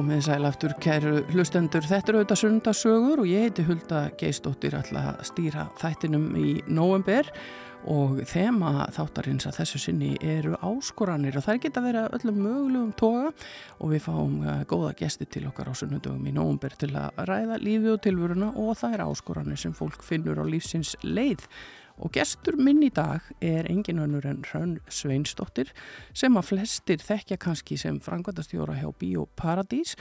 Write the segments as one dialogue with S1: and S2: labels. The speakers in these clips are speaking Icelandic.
S1: Komið sæl aftur kæru hlustendur. Þetta eru auðvitað sundarsögur og ég heiti Hulda Geistóttir alltaf að stýra þættinum í november og þema þáttarins að þessu sinni eru áskoranir og það geta verið öllum mögulegum toga og við fáum uh, góða gesti til okkar á sunnundögum í november til að ræða lífi og tilvöruna og það er áskoranir sem fólk finnur á lífsins leið. Og gestur minn í dag er engin önnur en Hrönn Sveinsdóttir sem að flestir þekkja kannski sem frangvandastjóra hjá Bíóparadís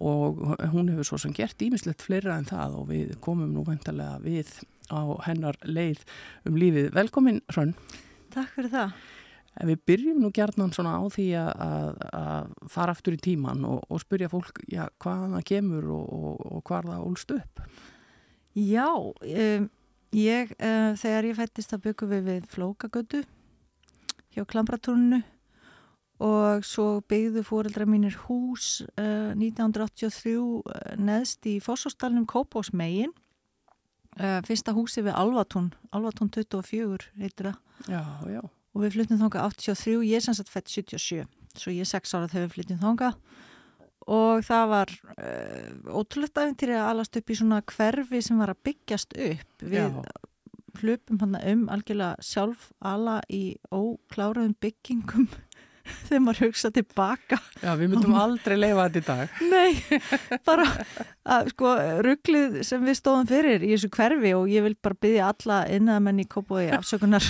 S1: og hún hefur svo sem gert ímislegt fleira en það og við komum nú vendarlega við á hennar leið um lífið. Velkomin Hrönn.
S2: Takk fyrir það.
S1: En við byrjum nú gjarnan svona á því að, að, að fara aftur í tíman og, og spyrja fólk já, hvaðan það kemur og, og, og hvað það ólst upp.
S2: Já, um, ég, uh, þegar ég fættist að byggum við við Flókagötu hjá Klambratúrnu og svo byggðu fóreldra mínir hús uh, 1983 uh, neðst í Fossóstalunum Kópásmegin. Uh, fyrsta húsi við Alvatún, Alvatún 24 heitir það.
S1: Já, já.
S2: Og við fluttum þánga 83, ég er sannsagt fætt 77, svo ég er 6 ára þegar við fluttum þánga og það var uh, ótrúlegt aðeins að alast upp í svona hverfi sem var að byggjast upp við
S1: Já.
S2: hlupum hann um algjörlega sjálf ala í ókláraðum byggingum þegar maður hugsa tilbaka
S1: Já, við myndum aldrei leifa þetta í dag.
S2: nei, bara að, sko, rugglið sem við stóðum fyrir í þessu hverfi og ég vil bara byggja alla innæðamenn í Kópói afsökunar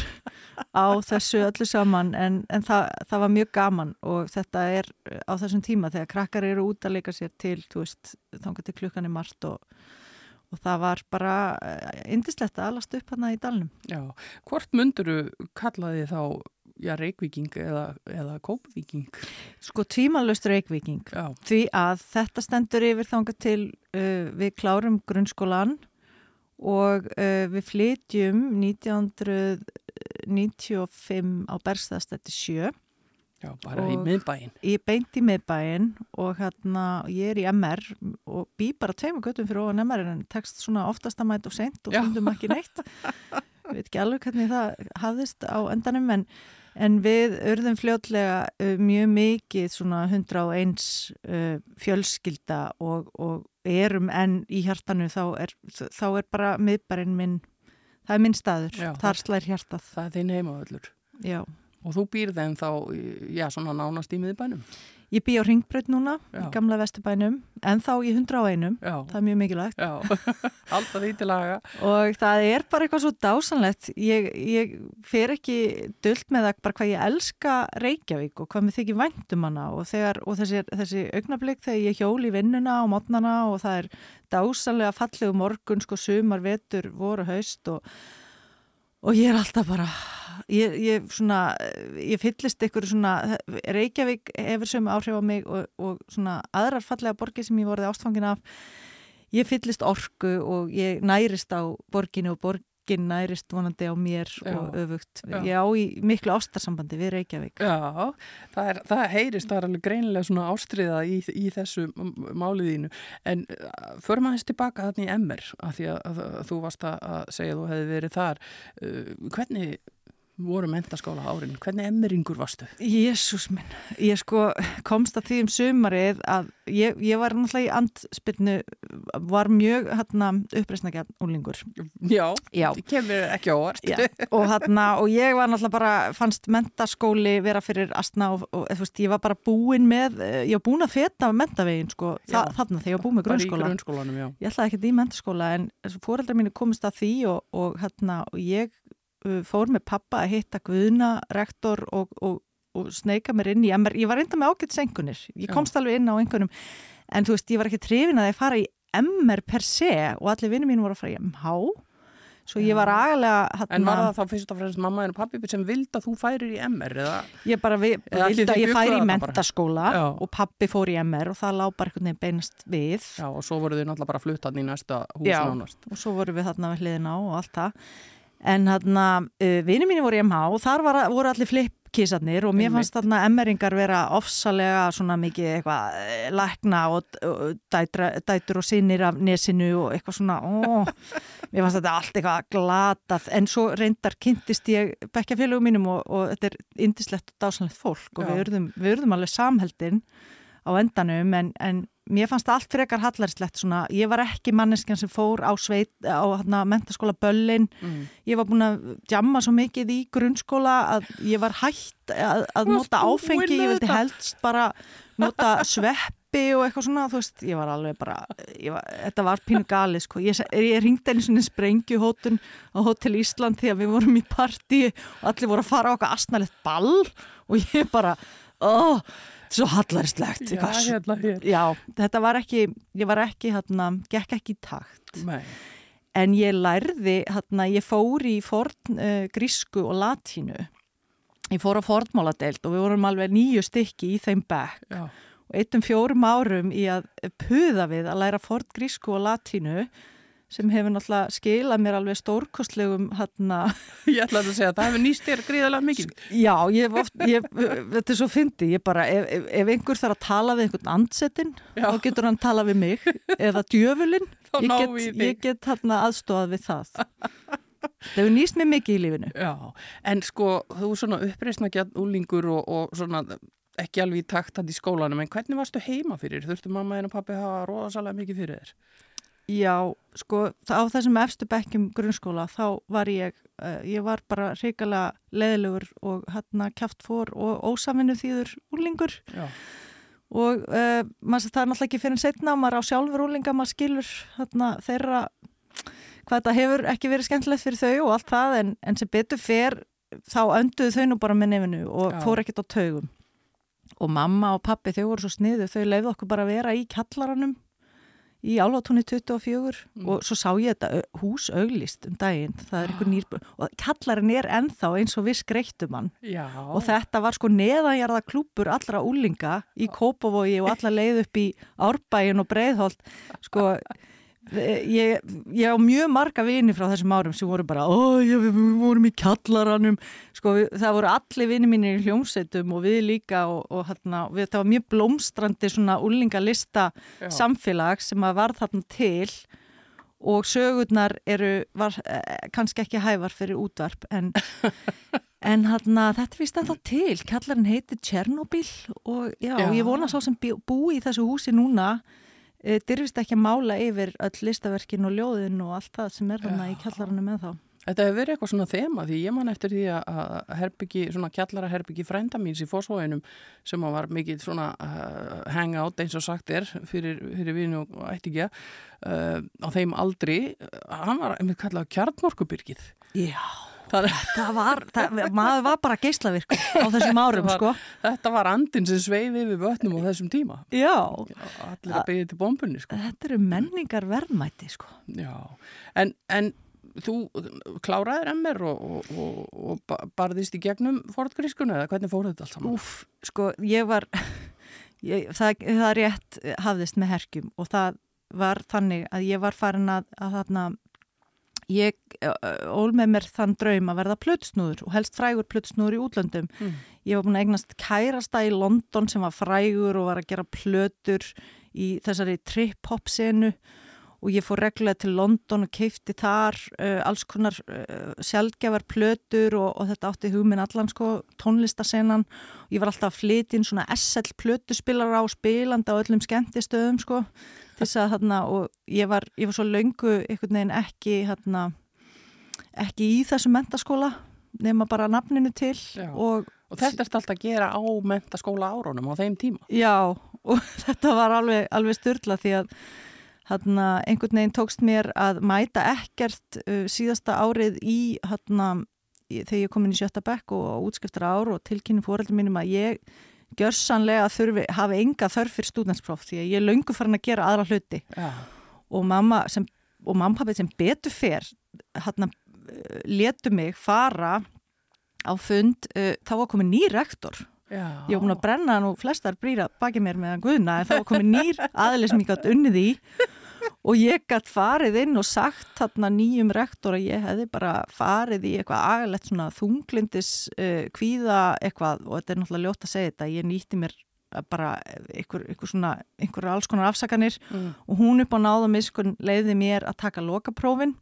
S2: á þessu öllu saman en, en það, það var mjög gaman og þetta er á þessum tíma þegar krakkar eru út að leika sér til þángar til klukkan í margt og, og það var bara indislegt að alast upp hana í dalnum
S1: Já, hvort mynduru kallaði þá já, reykvíking eða, eða kópvíking?
S2: sko tvímalust reykvíking.
S1: Já,
S2: því að þetta stendur yfir þángar til uh, við klárum grunnskólan og uh, við flytjum 1995 á Bergstæðstætti 7
S1: já, bara í
S2: Og-
S1: miðbæin.
S2: ég beint í miðbæinn og hérna ég er í MR og bý bara tveimur göttum fyrir ofan MR en tekst svona oftast að mæta og seint og stundum ekki neitt. Veit ekki alveg hvernig það hafðist á endanum en, en við urðum fljótlega uh, mjög mikið svona 101 uh, fjölskylda og, og erum enn í hjartanu þá er, þá er bara miðbærin minn það er minn staður,
S1: Já,
S2: þar slær hjartað
S1: Það er þinn heimavöllur.
S2: já
S1: Og þú býrð en þá, já, svona nánast í miðbænum.
S2: Ég bý á Ringbraut núna,
S1: Já.
S2: í gamla Vesturbænum, en þá í 101,
S1: Já,
S2: það er mjög mikilvægt.
S1: já, alltaf því til laga.
S2: Og það er bara eitthvað svo dásanlegt. Ég, ég fer ekki dult með það bara hvað ég elska Reykjavík og hvað mér þykir væntum hana og, þegar, og þessi, þessi augnablík þegar ég hjól í vinnuna á mótnana og það er dásanlega fallegu morgun, sko sumar, vetur, voru, haust og, og ég er alltaf bara, ég, ég, svona, ég fyllist ykkur svona, Reykjavík hefur sömu áhrif á mig og, og svona aðrar fallega borgir sem ég vorði ástfangin af. Ég fyllist orku og ég nærist á borginu og borgin nærist vonandi á mér
S1: Já.
S2: og öfugt.
S1: Já.
S2: Ég á í miklu ástarsambandi við Reykjavík.
S1: Já, það, er, það heyrist, það er alveg greinilega svona ástriða í, í þessu máliðínu. En uh, förum aðeins tilbaka þarna í MR, af því að, að, að þú varst að að segja að þú hefði verið þar. Uh, hvernig voru mentaskóla árin? Hvernig emmeringur varstu?
S2: Jésús minn, ég sko komst að því um sumarið að ég, ég var náttúrulega í andspilnu, var mjög hérna uppreisnækja úlingur.
S1: Já,
S2: Já.
S1: kemur ekki ávart.
S2: Og, hérna, og ég var náttúrulega bara, fannst mentaskóli vera fyrir astna og, og þú veist, ég var bara búin með, eh, ég var búin að feta mentavegin sko, þa þarna þegar ég var búin með grunnskóla. Ég ætlaði ekki í mentaskóla en fóreldrar mínu komist að því og, og, hérna, og ég fór með pappa að hitta Guðna, rektor og, og, og sneika mér inn í MR. Ég var reynda með ágætt sengunir. Ég
S1: Já.
S2: komst alveg inn á einhvernum en þú veist, ég var ekki trefin að ég fara í MR per se og allir vinnum mínu voru að fara í MH svo ég var agalega
S1: En var það þá fyrst og fremst mamma og pappi sem vild að þú færir í MR? Eða?
S2: Ég bara vi, vildi að ég færi í mentaskóla og pappi fór í MR og það lág bara einhvern veginn beinast við
S1: Já og svo voru þið náttúrulega bara fluttað í næsta hús
S2: Já,
S1: nánast
S2: og svo voru við þarna við hliðina á og allt það en hérna, uh, vinið mínu voru í MH og þar var, voru allir flipp kísarnir og mér fannst þarna emmeringar vera ofsalega svona mikið eitthvað eh, lækna og, og dætra, dætur og sinnir af nesinu og eitthvað svona ó, mér fannst þetta allt eitthvað glatað. En svo reyndar kynntist ég bekkjafélögum mínum og, og þetta er indislegt og dásanlegt fólk og við urðum, við urðum alveg samheldin á endanum en, en mér fannst allt frekar hallarslegt svona, ég var ekki manneskjan sem fór á sveit á hérna, mentaskóla Böllin. Mm. ég var búin að jamma svo mikið í grunnskóla að ég var hægt að, að nota áfengi, ég vildi helst bara nota sveppi og eitthvað svona, þú veist, ég var alveg bara var, þetta var pínu galið, sko. Ég, ég ringdi einu svona sprengjuhótun á Hotel Ísland því að við vorum í parti og allir voru að fara á okkar astnalett ball og ég bara, óh svo hallarslegt
S1: já, hérna, hérna.
S2: já, þetta var ekki ég var ekki, hérna, gekk ekki í takt
S1: Nei.
S2: en ég lærði hérna, ég fór í forn uh, grísku og latínu ég fór á fornmáladeild og við vorum alveg nýju stykki í þeim bekk
S1: já.
S2: og eittum fjórum árum í að puða við að læra forn grísku og latínu sem hefur náttúrulega skilað mér alveg stórkostlegum hérna.
S1: Ég ætlaði að segja að það hefur nýst þér gríðarlega mikið.
S2: Já, ég, oft, ég, þetta er svo fyndi, ég bara, ef, ef, ef einhver þarf að tala við einhvern andsetin, Já. þá getur hann tala við mig, eða djöfulinn, ég get, ég get hérna aðstofað við það. Það hefur nýst mér mikið í lífinu.
S1: Já, en sko, þú er svona uppreysna gæt úlingur og, og svona ekki alveg í takt hann í skólanum, en hvernig varstu heima fyrir? Þurftu mamma en pappi hafa róðasalega mikið fyrir þér?
S2: Já, sko á þessum efstu bekkjum grunnskóla þá var ég, uh, ég var bara reykjala leðilegur og hérna kæft fór og ósaminu þýður úrlingur
S1: Já.
S2: og uh, maður, það er náttúrulega ekki fyrir en setna maður á sjálfur úrlinga, maður skilur hérna þeirra hvað þetta hefur ekki verið skemmtilegt fyrir þau og allt það en, en sem betur fer þá önduðu þau nú bara með nefnu og Já. fór ekkert á taugum og mamma og pappi þau voru svo sniðu, þau leiði okkur bara að vera í kjallaranum í Álvatóni 24 mm. og svo sá ég þetta hús auglist um daginn, það er einhver nýrbúr og kallarinn er enþá eins og hann
S1: Já.
S2: og þetta var sko neðanjarða klúpur allra úlinga í Kópavogi og alla leið upp í Árbæin og Breiðholt sko Ég, ég á mjög marga vini frá þessum árum sem voru bara, ó, já, við vorum í kallaranum, sko, við, það voru allir vini mínir í hljómsveitum og við líka og, og hérna, við, það var mjög blómstrandi svona úlingalista samfélag sem að var þarna til og sögurnar eru, var eh, kannski ekki hævar fyrir útvarp, en, en hérna, þetta finnst ennþá til, kallarinn heiti Tjernobyl og já, já. ég vona svo sem bú í þessu húsi núna, Eh, dyrfist ekki að mála yfir öll listaverkin og ljóðin og allt það sem er þarna í kjallaranu með þá.
S1: Þetta hefur verið eitthvað svona þema því ég man eftir því að herbyggi, svona kjallara herbyggi frænda míns í fósvóinum sem var mikið svona uh, hangout eins og sagt er fyrir, fyrir vinu og ættingja uh, á þeim aldri, hann var einmitt kallað kjartmorkubyrgið.
S2: Já. Það var, það, maður var bara geyslavirk á þessum árum
S1: þetta
S2: var,
S1: sko. Þetta var andin sem sveiði við vötnum á þessum tíma.
S2: Já.
S1: Allir að byggja til bombunni sko.
S2: Þetta eru menningar verðmæti sko.
S1: En, en þú kláraðir MR og, og, og, og barðist í gegnum fortgrískuna eða hvernig fór þetta allt saman?
S2: Úf, sko, ég var, ég, það, það rétt hafðist með herkjum og það var þannig að ég var farin að, að þarna ég ól með mér þann draum að verða plötsnúður og helst frægur plötsnúður í útlöndum. Mm. Ég var búin að eignast kærasta í London sem var frægur og var að gera plötur í þessari trip-hop senu og ég fór reglulega til London og keifti þar uh, alls konar uh, sjálfgefar plötur og, og þetta átti hugminn allan sko tónlistasennan og ég var alltaf að flytja inn svona SL plötuspillara á spilanda og öllum skemmtistöðum sko að þarna og ég var, ég var svo laungu einhvern veginn ekki þarna ekki í þessu mentaskóla nema bara nafninu til
S1: og, og þetta er alltaf að gera á mentaskóla árónum á þeim tíma?
S2: Já og þetta var alveg, alveg styrla því að þarna einhvern veginn tókst mér að mæta ekkert uh, síðasta árið í þarna þegar ég kom inn í sjötta bekk og útskiptar ár og tilkynni fóröldum mínum að ég gjörsanlega þurfi, hafi enga þörf fyrir stúdentspróf því að ég er laungu farin að gera aðra hluti
S1: ja.
S2: og mamma sem og mannpappi sem betur fer hann letu mig fara á fund, uh, þá var komið nýr rektor
S1: Já.
S2: ég var búin að brenna nú flestar brýra baki mér meðan guðna en þá var komið nýr aðli sem ég gætt unnið í og ég gætt farið inn og sagt þarna nýjum rektor að ég hefði bara farið í eitthvað agalett svona þunglindis uh, kvíða eitthvað. Og þetta er náttúrulega ljótt að segja þetta, ég nýtti mér bara einhver, einhver svona einhver alls konar afsakanir.
S1: Mm.
S2: og hún upp á náðamiskun leiði mér að taka lokaprófin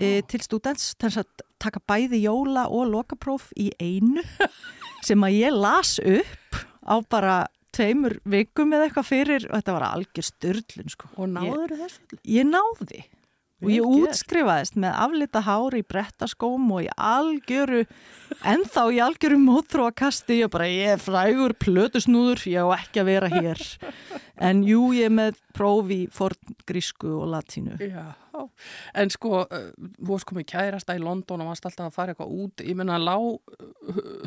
S2: e, til students þess að taka bæði jóla og lokapróf í einu sem að ég las upp á bara tveimur vikum eða eitthvað fyrir og þetta var algjör styrlun sko.
S1: Og náður þessu?
S2: Ég náði og ég útskrifaðist með aflita hári í brettaskóm og í algjöru ennþá í algjöru mótþróakasti ég bara, ég er frægur plötusnúður ég á ekki að vera hér. En jú, ég er með próf í forngrísku og latínu.
S1: Já, en sko, þú varst komið kærasta í London og varst alltaf að fara eitthvað út, ég menna, lá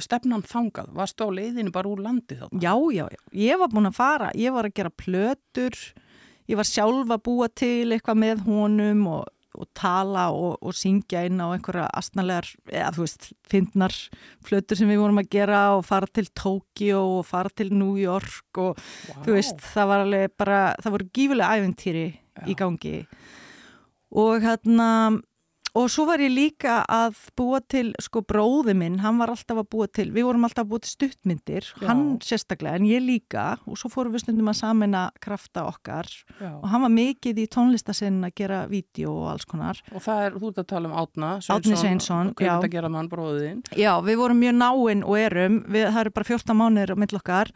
S1: stefnan þangað, varstu á leiðinu bara úr landi þá?
S2: Já, já, já, ég var búin að fara, ég var að gera plötur, ég var sjálf að búa til eitthvað með honum og, og tala og, og syngja inn á einhverja astnalegar, eða þú veist, fyndnar plötur sem við vorum að gera og fara til Tókíó og fara til New York og
S1: Vá.
S2: þú veist, það var alveg bara, það voru gífulega æventýri í gangi og hérna og svo var ég líka að búa til sko bróði minn, hann var alltaf að búa til við vorum alltaf að búa til stuttmyndir
S1: Já.
S2: hann sérstaklega, en ég líka og svo fórum við stundum að samina krafta okkar
S1: Já.
S2: og hann var mikið í tónlistasinn að gera vídeo og alls konar
S1: Og það er, þú ert að tala um Átna
S2: Árni Sveinsson,
S1: er að gera mann bróðin?
S2: Já, við vorum mjög náinn og erum við, það eru bara 14 mánuðir á mill okkar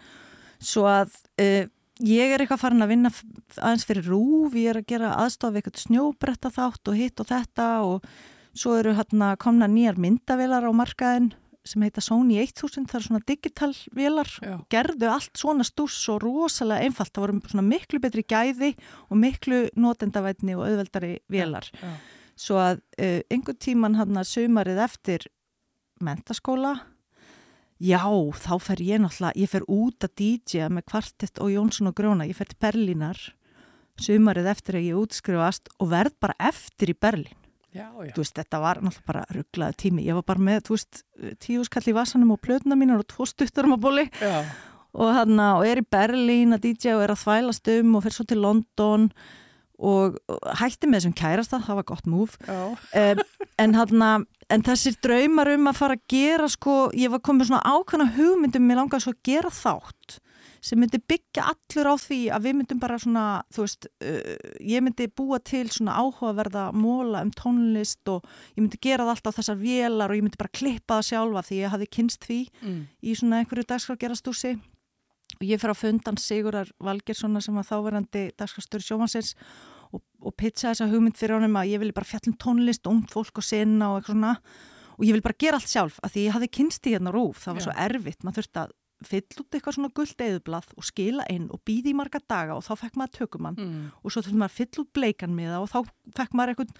S2: svo að uh, ég er eitthvað farin að vinna aðeins fyrir rúf, ég er að gera aðstofa eitthvað snjóbretta þátt og hitt og þetta og svo eru hérna komna nýjar myndavélar á markaðin sem heita Sony 1000, það eru svona digital vélar,
S1: Já.
S2: gerðu allt svona stús og rosalega einfalt, það voru svona miklu betri gæði og miklu notendavætni og auðveldari vélar
S1: Já.
S2: svo að uh, einhvern tíman hann að sumarið eftir mentaskóla já, þá fer ég náttúrulega ég fer út að DJ með kvartett og Jónsson og Gróna, ég fer til Berlínar sumarið eftir að ég útskrifast og verð bara eftir í Berlín.
S1: Já, já.
S2: þú veist, þetta var náttúrulega bara rugglaði tími. Ég var bara með, þú veist, tíu skall í vasanum og plötuna mínar og tvo stutturum á bóli og, hana, og er í Berlín að DJ og er að þvælast um og fer svo til London og, hætti með þessum kærasta, það var gott múf um, en, hana, en þessir draumar um að fara að gera sko, ég var komið svona ákvæmna hugmyndum mér langaði svo að gera þátt sem myndi byggja allur á því að við myndum bara svona, þú veist uh, ég myndi búa til svona áhugaverða móla um tónlist og ég myndi gera það alltaf á þessar vélar og ég myndi bara klippa það sjálfa því ég hafði kynst því
S1: Mm.
S2: í svona einhverju dagskrafgerastúsi og ég fer á fundan Sigurar Valgerssona sem var þáverandi dagskrafstöru sjómansins og, og pitcha þessa hugmynd fyrir honum að ég vilja bara fjallum tónlist, ungt fólk og sinna og eitthvað svona og ég vil bara gera allt sjálf að því ég hafði kynst í hérna rúf, það var
S1: Já.
S2: svo erfitt maður þurfti að fylla út eitthvað svona gullt eðublað og skila inn og býði í marga daga og þá fekk maður tökumann
S1: Mm.
S2: og svo þurfti maður að fylla út bleikan miða og þá fekk maður eitthvað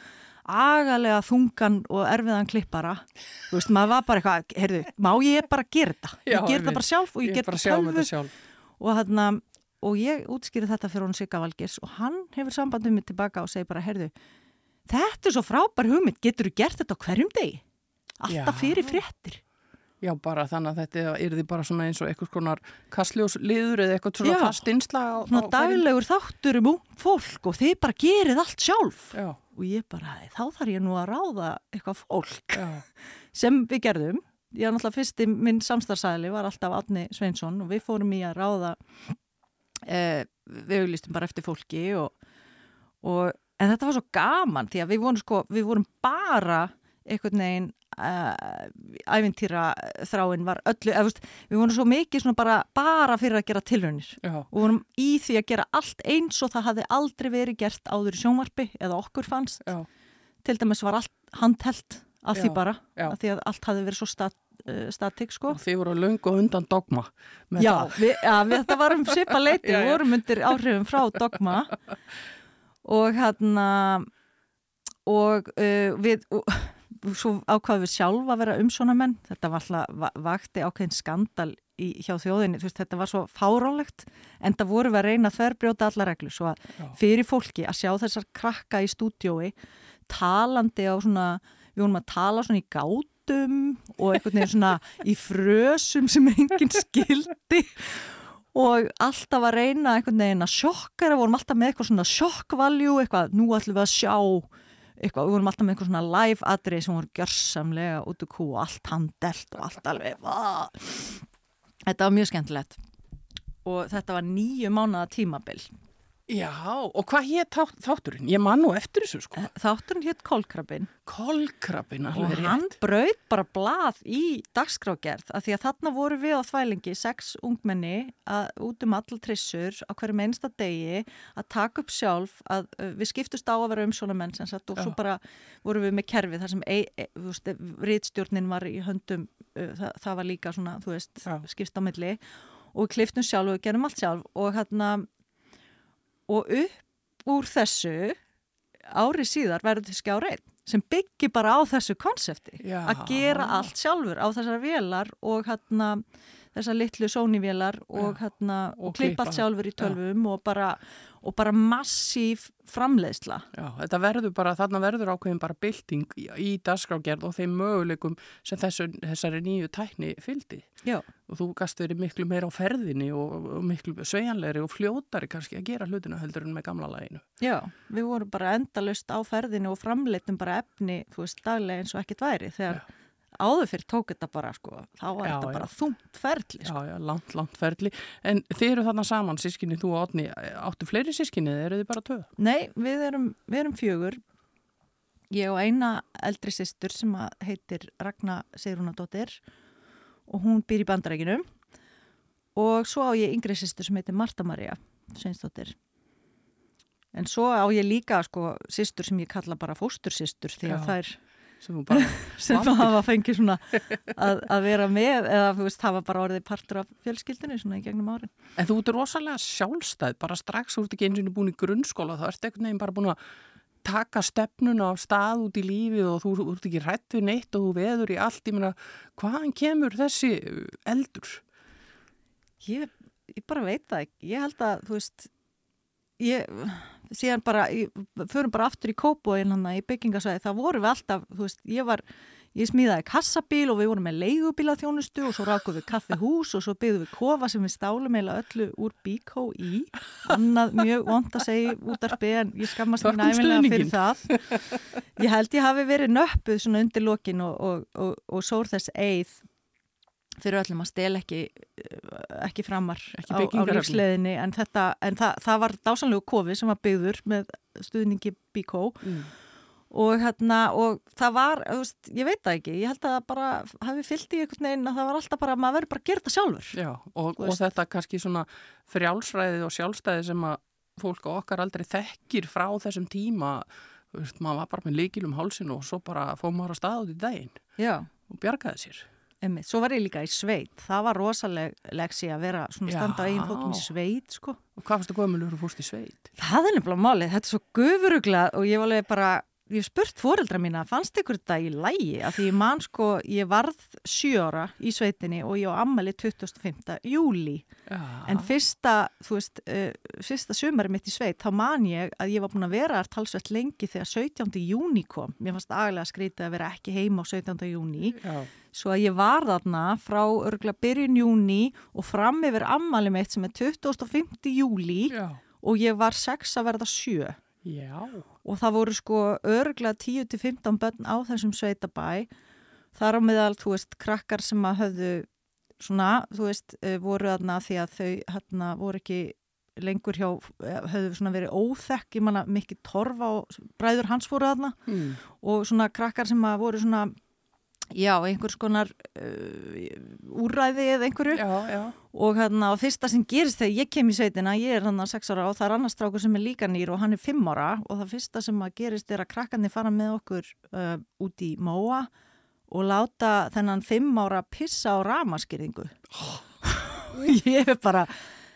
S2: agalega þungan og erfiðan klippara þú veist, maður var bara eitthvað, heyrðu, má ég bara gera þetta ég ger
S1: einmitt.
S2: það bara sjálf og ég,
S1: Ég
S2: ger
S1: er bara
S2: það
S1: að sjá með
S2: tölvu
S1: þetta sjálf.
S2: og, þarna, og ég útskýri þetta fyrir hún Sigga Valgers og hann hefur samband um mig tilbaka og segir bara, heyrðu þetta er svo frábær hugmynd, getur þú gert þetta á hverjum degi? Alltaf
S1: Já.
S2: fyrir fréttir
S1: Já, bara þannig að þetta er því bara svona eins og eitthvað konar kastljósliður eða eitthvað svona
S2: Já.
S1: fast innslag á,
S2: svona daglegur þáttur um fólk og þið bara gerið allt sjálf
S1: Já,
S2: og ég bara, þá þarf ég nú að ráða eitthvað fólk
S1: já,
S2: sem við gerðum var náttúrulega fyrsti, minn samstarfsæli var alltaf Átni Sveinsson og við fórum í að ráða eh, við auðlistum bara eftir fólki og, og en þetta var svo gaman því að við vorum sko, við vorum bara einhvern veginn uh, æfintýra þráin var öllu, eða, veist, við vorum svo mikið bara, bara fyrir að gera tilraunir.
S1: Já,
S2: og vorum í því að gera allt eins og það hafði aldrei verið gert áður í sjónvarpi eða okkur fannst.
S1: Já,
S2: til dæmis var allt handhelt af því
S1: Já,
S2: bara,
S1: já.
S2: af því að allt hafði verið svo stat, uh, statik sko.
S1: Og þið voru löngu undan dogma
S2: Já, við, ja, við, þetta var um svipa leiti, við vorum undir áhrifum frá dogma. Og hérna og uh, við, og, svo ákvaðum við sjálfa að vera umsónamenn þetta var alltaf vakti ákveðin skandal í, hjá þjóðinni, þú veist þetta var svo fáránlegt en það voru við að reyna að þverbrjóta alla reglu svo að fyrir fólki að sjá þessar krakka í stúdiói talandi á svona við vorum að tala svona í gátum og einhvern veginn svona í frösum sem enginn skildi. Og alltaf að reyna einhvern veginn að sjokkara, vorum alltaf með eitthvað svona sjokkvaljú, eitthvað, nú ætlum við að sjá eitthvað, við vorum alltaf með eitthvað svona live atrið sem voru gjörsamlega út úr kú og allt handelt og allt alveg vah. þetta var mjög skemmtilegt. Og þetta var nýju mánuða tímabil
S1: Já, og hvað hétt þátt, þátturinn? Ég man nú eftir þessu sko.
S2: þátturinn hétt Kolkrabbin, og
S1: alveg
S2: hann
S1: rétt.
S2: braut bara blað í dagskrágerð af því að þarna voru við á þvælingi sex ungmenni að, út um all trissur á hverju meinsta degi að taka upp sjálf að uh, við skiptust á að vera umsónamenn sem sagt og
S1: Já.
S2: svo bara voru við með kerfi þar sem e, e, veist, rítstjórnin var í höndum uh, það, það var líka svona, þú veist,
S1: Já.
S2: skipst á milli og við kliftum sjálf og gerum allt sjálf og hérna og upp úr þessu ári síðar verður til skjárein sem byggi bara á þessu konsepti. Að gera allt sjálfur á þessar vélar og hérna þessar litlu Sony-vélar og hérna
S1: og
S2: og klippa
S1: klippa.
S2: allt sjálfur í tölvum og bara, og bara massíf framleiðsla
S1: Já, þetta verður bara, þarna verður ákveðin bara bylting í, í dagskrágerð og þeim möguleikum sem þessu, þessari nýju tækni fylgdi.
S2: Já,
S1: Og þú gast verið miklu meira á ferðinni og, og miklu sveigjanlegri og fljótari kannski að gera hlutina heldur en með gamla læginu.
S2: já, við vorum bara endalust á ferðinu og framleitum bara efni, þú veist, daglega eins og ekkert væri þegar áður fyrir tók þetta bara, sko, þá var
S1: Já,
S2: þetta
S1: já.
S2: bara þungt ferli, sko.
S1: Já, já, langt, langt ferli. En þið eru þarna saman, sískinni, þú og Otni, áttu fleiri sískinni eða eru þið bara töð?
S2: Nei, við erum, við erum fjögur. Ég og eina eldri systur sem heitir Ragnar Sigrunadóttir og hún býr í bandarækinu og svo á ég yngri systur sem heitir Marta Maria Sveinsdóttir. En svo á ég líka sko systur sem ég kalla bara fóstursystur því að
S1: Já.
S2: þær
S1: Sem bara
S2: sem hafa fengið svona að, að vera með eða þú veist hafa bara orðið partur af fjölskyldinu svona í gegnum árin.
S1: En þú ert rosalega sjálfstæð, bara strax þú ert ekki eins og búin í grunnskóla, þá ert ekkert neginn bara búin að taka stefnuna á stað út í lífið og þú, ert ekki rætt við neitt og þú veður í allt, ég meina, hvaðan kemur þessi eldur?
S2: Ég, ég bara veit það ekki. Ég held að, þú veist, ég, síðan bara, förum bara aftur í kópóin hann í byggingasæði, það voru við alltaf, þú veist, ég var, ég smíðaði kassabíl og við vorum með leigubílaþjónustu og svo rákum við kaffihús og svo byggðum við kofa sem við stálum eila öllu úr bíkó í. Annað mjög vond að segja útarpi en ég skammast
S1: Þökkum
S2: æfinlega fyrir það. Ég held ég hafi verið nöppuð svona undir lokin og, og, og, og sór þess eið fyrir öllum að stel ekki, eh, ekki framar
S1: Ekki
S2: á, á lífsleðinni en, þetta, en það, það var dásanlegu kofi sem var byggður með stuðningi Bíkó
S1: Mm.
S2: og, hérna, og það var, veist, ég veit það ekki ég held að það bara hafi fyllt í einhvern veginn að það var alltaf bara, maður verður bara að gera þetta sjálfur.
S1: Já, og, og þetta kannski svona frjálsræðið og sjálfstæðið sem að fólk á okkar aldrei þekkir frá þessum tíma, veist, maður var bara með líkilum hálsinu og svo bara fóð maður að staða út í daginn
S2: Já,
S1: og bjargaði sér.
S2: Einmitt, svo var ég líka í sveit. Það var rosaleg leksi að vera svona standa á eigin fótum í sveit, sko.
S1: Og hvað fannst þú gömulur og fórst í sveit?
S2: Það er nefnilega málið, þetta er svo gufuruglað og ég var alveg bara, ég hef spurt fóreldra mína, fannst ykkur þetta í lægi? Af því ég man sko, ég varð sjö ára í sveitinni og ég á ammali 25. júli.
S1: Já,
S2: En fyrsta, þú veist, uh, fyrsta sumari mitt í sveit, þá man ég að ég var búin að vera þar talsvett lengi þegar 17. júni kom. Mér fannst agalega skrítið að vera ekki heima á 17. júni.
S1: já,
S2: Svo að ég var þarna frá örgla byrjun júni og fram yfir ammali mitt sem er 25. júli
S1: já,
S2: og ég var 6 að verða 7
S1: já,
S2: og það voru sko örgla 10-15 börn á þessum sveitabæ. Þar á meðal, þú veist, krakkar sem að höfðu svona, þú veist, eh, voru þarna því að þau hérna voru ekki lengur hjá, eh, höfðu svona verið óþekk, ég manna mikið torfa og bræður hans voru þarna.
S1: Mm.
S2: og svona krakkar sem að voru svona já, einhvers konar uh, úræði eða einhverju
S1: já, já,
S2: og hérna og fyrsta sem gerist þegar ég kem í sveitina ég er hann að 6 ára og það er annar strákur sem er líka nýr og hann er 5 ára og það fyrsta sem að gerist er að krakkarnir fara með okkur uh, út í móa og láta þennan 5 ára pissa á ramaskýringu og ég er bara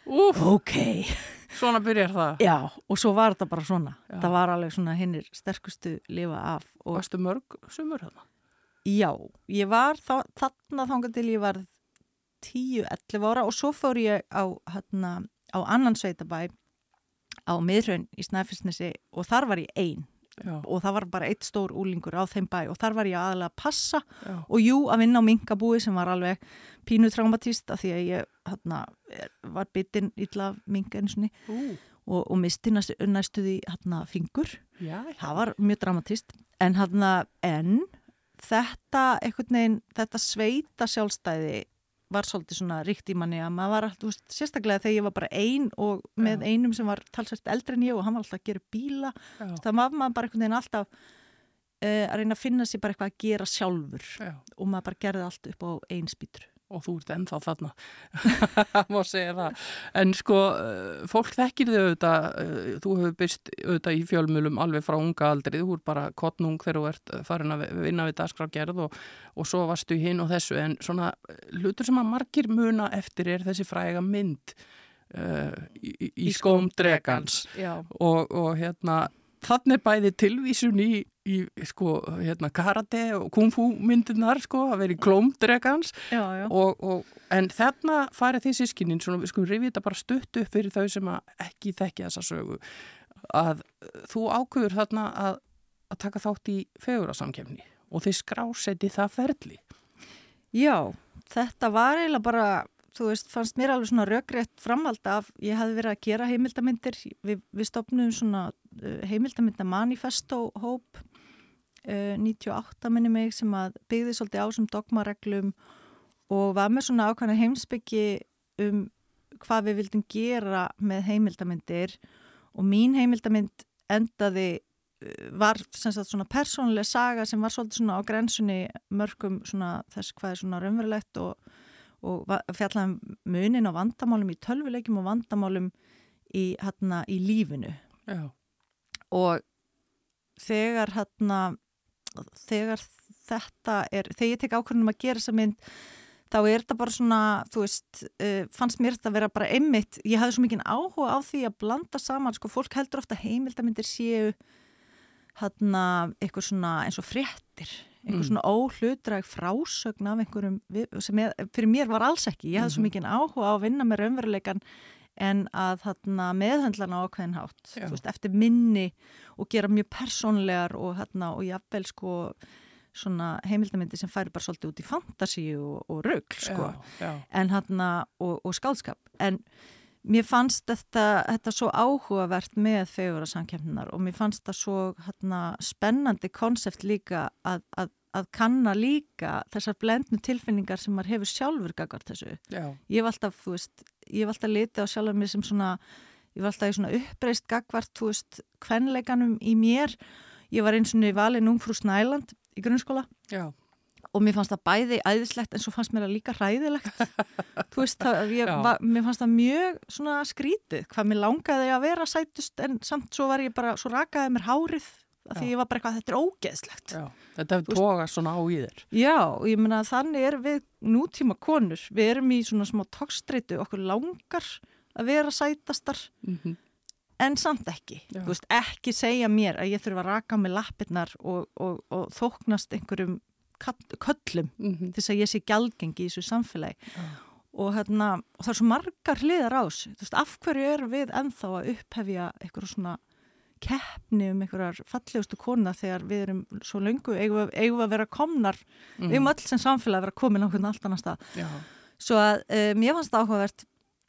S1: Úf,
S2: ok
S1: Svona byrjar það.
S2: Já, og svo var þetta bara svona.
S1: Já.
S2: Það var alveg svona hinnir sterkustu lifa af. Og
S1: Varstu mörg sumur þarna?
S2: Já, ég var þá, þarna þangað til ég var 10-11 ára og svo fór ég á, hérna, á annan sveitabæ á miðraun í Snæfellsnesi og þar var ég ein.
S1: Já,
S2: og það var bara eitt stór úlingur á þeim bæ og þar var ég aðalega að passa
S1: já,
S2: og jú að vinna á minkabúi sem var alveg pínu traumatist af því að ég hérna, var bitinn illa minka eins og og, og misti næstu, næstuði hérna, fingur.
S1: Já,
S2: það var mjög dramatist en, hérna, en þetta einhvern veginn, þetta sveita sjálfstæði var svolítið svona ríkt í manni að maður var alltaf, veist, sérstaklega þegar ég var bara ein og með
S1: Já.
S2: einum sem var talsvægt eldri en ég og hann var alltaf að gera bíla það var maður bara einhvern veginn alltaf uh, að reyna að finna sér bara eitthvað að gera sjálfur
S1: já.
S2: og maður bara gerði allt upp á einspýtur.
S1: Og þú ert ennþá þarna, má segja það. En sko, eh, fólk þekkir þau auðvitað, eh, þú hefur byrst auðvitað í fjölmjölum alveg frá unga aldrei, þú ert bara kottnung þegar þú ert farin að vinna við dagskrágerð og, og svo varstu hinn og þessu, en svona eh, hlutur sem að margir muna eftir er þessi fræga mynd uh, í, í, í skóm dregans. Og, og hérna þannig bæði tilvísun í, í sko, hérna, karate og kung fu myndirnar, sko, að vera í klómdregans en þarna farið því sískinin svona, við skulum rifið þetta bara stutt upp fyrir þau sem ekki þekki þessa sögu að þú ákveður þarna að, að taka þátt í fegurasamkefni og þið skráseti það ferli.
S2: Já, þetta var eiginlega bara, þú veist, fannst mér alveg svona röggrétt framhald af, ég hafði verið að gera heimildamindir, við, við stopnum svona uh, heimildamynda manifesto hóp uh, 98 minni mig sem að byggði svolítið á sem dogmareglum og var með svona ákvæmna heimsbyggi um hvað við vildum gera með heimildamindir og mín heimildamind endaði uh, var sem sagt svona persónuleg saga sem var svolítið svona á grensunni mörgum svona þess hvað er svona raunverulegt og, og va- fjallaði um munin á vandamálum í tölvuleikjum og vandamálum í, hérna, í lífinu.
S1: Já,
S2: og þegar hérna þegar þetta er þegar ég tek ákvörðunum að gera þessa mynd þá er þetta bara svona, þú veist uh, fannst mér þetta að vera bara einmitt ég hafði svo mikið áhuga á því að blanda saman sko, fólk heldur ofta heimildamindir séu hérna eitthvað svona eins og fréttir eitthvað
S1: Mm.
S2: svona óhlutræg frásögn af einhverjum, sem er, fyrir mér var alls ekki, ég hafði svo
S1: Mhm.
S2: mikið áhuga á að vinna með raunveruleikan en að þarna meðhöndlana á ákveðin hátt, veist, eftir minni og gera mjög persónlegar og hérna og jafnvel sko svona heimildamindi sem færi bara svolítið út í fantasíu og, og rugl sko. En hérna og, og skálskap en mér fannst þetta, þetta svo áhugavert með fegurarsamkjöfninar og mér fannst það svo hérna, spennandi konsept líka að, að, að kanna líka þessar blendnu tilfinningar sem maður hefur sjálfur gagart þessu.
S1: já,
S2: Ég hef alltaf, þú veist, ég hef alltaf litið á sjálfur mér sem svona, ég var alltaf í svona uppreist gagvart, þú veist, kvenleikanum í mér. Ég var eins og niður valin ungfrú Snæland í grunnskóla
S1: já,
S2: og mér fannst það bæði æðislegt en svo fannst mér það líka hræðilegt þú veist, það, var, mér fannst það mjög svona skrítið, hvað mér langaði að vera sætust en samt svo var ég bara svo rakaði mér hárið, af því ég var bara eitthvað þetta er ógeðslegt.
S1: já. Þetta hefur tókast svona á í þér.
S2: Já, og ég meina að þannig er við nútíma konur, við erum í svona smá tókstreitu, okkur langar að vera sætastar
S1: Mm
S2: en samt ekki,
S1: Já.
S2: þú veist, ekki segja mér að ég þurfa að raka með lappirnar og, og, og þóknast einhverjum köllum
S1: -hmm.
S2: til þess að ég sé gjaldgengi í þessu samfélagi.
S1: Já.
S2: og, hérna, og það er svo margar hliðar á þessu, þú veist, af hverju er við ennþá að upphefja eitthvað svona keppni um einhverjar fallegustu kona þegar við erum svo löngu eigum við, eigum að vera komnar? Við eigum öll sem samfélag að vera komin á hvernig allt annar stað
S1: Já,
S2: svo að um, ég fannst það áhugavert.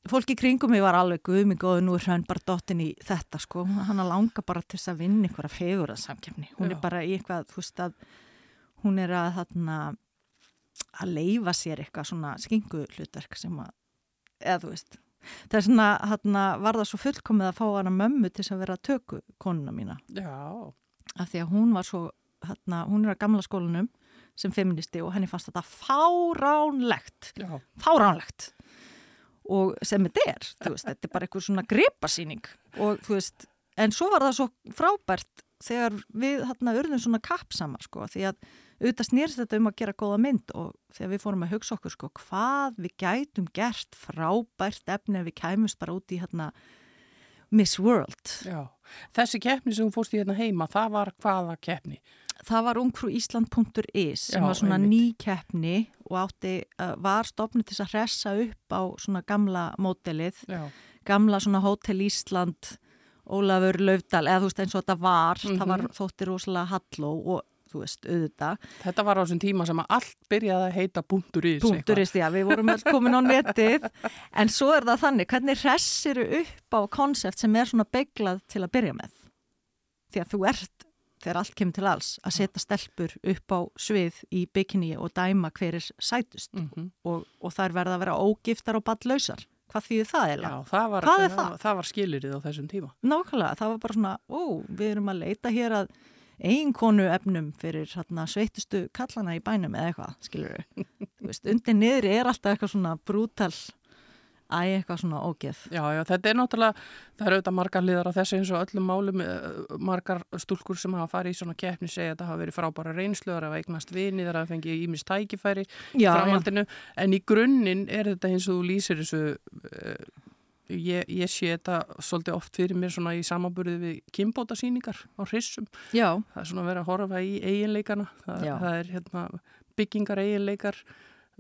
S2: Fólki kringum mig var alveg guðmi góðu nú er hraun bara dottin í þetta sko. Hann að langa bara til þess að vinna einhverja fegur að samkefni, hún
S1: Já.
S2: er bara í eitthvað þú veist að hún er að þarna að leifa sér eitthvað svona skingu hlutverk sem að eða þú veist það er svona þarna var það svo fullkomið að fá hana mömmu til að vera töku konuna mína.
S1: Já,
S2: af því að hún var svo þarna, hún er að gamla skólanum sem feministi og henni fannst þetta fáránlegt.
S1: Já,
S2: fáránlegt. Og sem þetta er, þú veist, þetta er bara eitthvað svona gripasýning. Og þú veist, en svo var það svo frábært þegar við hérna urðum svona kappsama sko, því að auðvitað snýrst þetta um að gera góða mynd og þegar við fórum að hugsa okkur sko, hvað við gætum gert frábært efni ef við kæmust bara út í hérna Miss World.
S1: Já, þessi keppni sem fórst í hérna heima, það var hvaða keppni?
S2: Það var ungfrúísland.is sem
S1: Já,
S2: var svona
S1: einmitt.
S2: ný keppni og átti, uh, var stofnið til að hressa upp á svona gamla mótelið,
S1: Já,
S2: gamla svona Hotel Ísland, Ólafur Laufdal, eða þú veist eins og þetta var,
S1: Mhm.
S2: það var þótti rosalega halló og þú veist, auðvitað.
S1: þetta var á þessum tíma sem að allt byrjaði að heita í
S2: Punkturist, já, við vorum öll komin á netið en svo er það þannig, hvernig hressiru upp á konsept sem er svona beiglað til að byrja með því að þú ert, þegar allt kemur til alls að setja stelpur upp á svið í bikini og dæma hver er sætust
S1: Mm -hmm.
S2: og, og þær verða að vera ógiftar og badlausar hvað þýðir það
S1: Já,
S2: eða?
S1: það var,
S2: er
S1: það?
S2: það?
S1: það var skilirið á þessum tíma.
S2: Nákvæmlega, það var bara svona, ó, við erum að leita hér að eiginkonu efnum fyrir hérna, sveitustu kallana í bænum eða eitthvað, skilur við. Undir niðri er alltaf eitthvað svona brútal, æ, eitthvað svona ógeð.
S1: Já, já, þetta er náttúrulega, það eru auðvitað margar liðar á þessu eins og öllum málum, eh, margar stúlkur sem hafa farið í svona keppni segja að það hafa verið frábæra reynsluðar að eignast vini þar að fengi ímis tækifæri
S2: Já,
S1: framhaldinu, en í grunninn er þetta eins og þú lýsir þessu, uh, ég, ég sé þetta svolítið oft fyrir mér svona í samanburði við kimbótasýningar á hrissum,
S2: Já,
S1: það er svona verið að horfa í eiginleikana, það,
S2: Já.
S1: það er hérna, byggingar eiginleikar,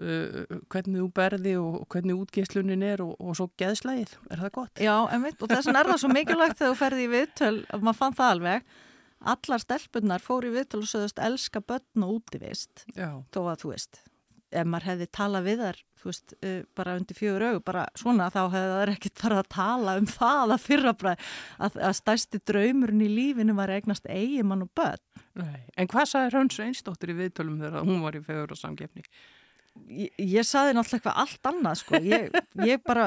S1: hvernig þú berði og hvernig útgeislunin er og, og svo geðslægið, er það gott?
S2: já, einmitt, og þess vegna er það svo mikilvægt þegar þú ferði í viðtöl, maður fann það alveg, allar stelpunnar fóru í viðtöl og sögðust elska börn og útivist, þó að þú veist, ef maður hefði talað við þar, þú veist, uh, bara undir fjögur augu, bara svona, þá hefði það ekkert farið að tala um það að fyrra bara, að, að stærsti draumurinn í lífinu var eignast eigimann og börn.
S1: nei. En hvað sagði Hrönns einstóttir í viðtölum þegar hún var í fegur og samgefni?
S2: Ég, ég saði náttúrulega eitthvað allt annað sko, ég, ég bara,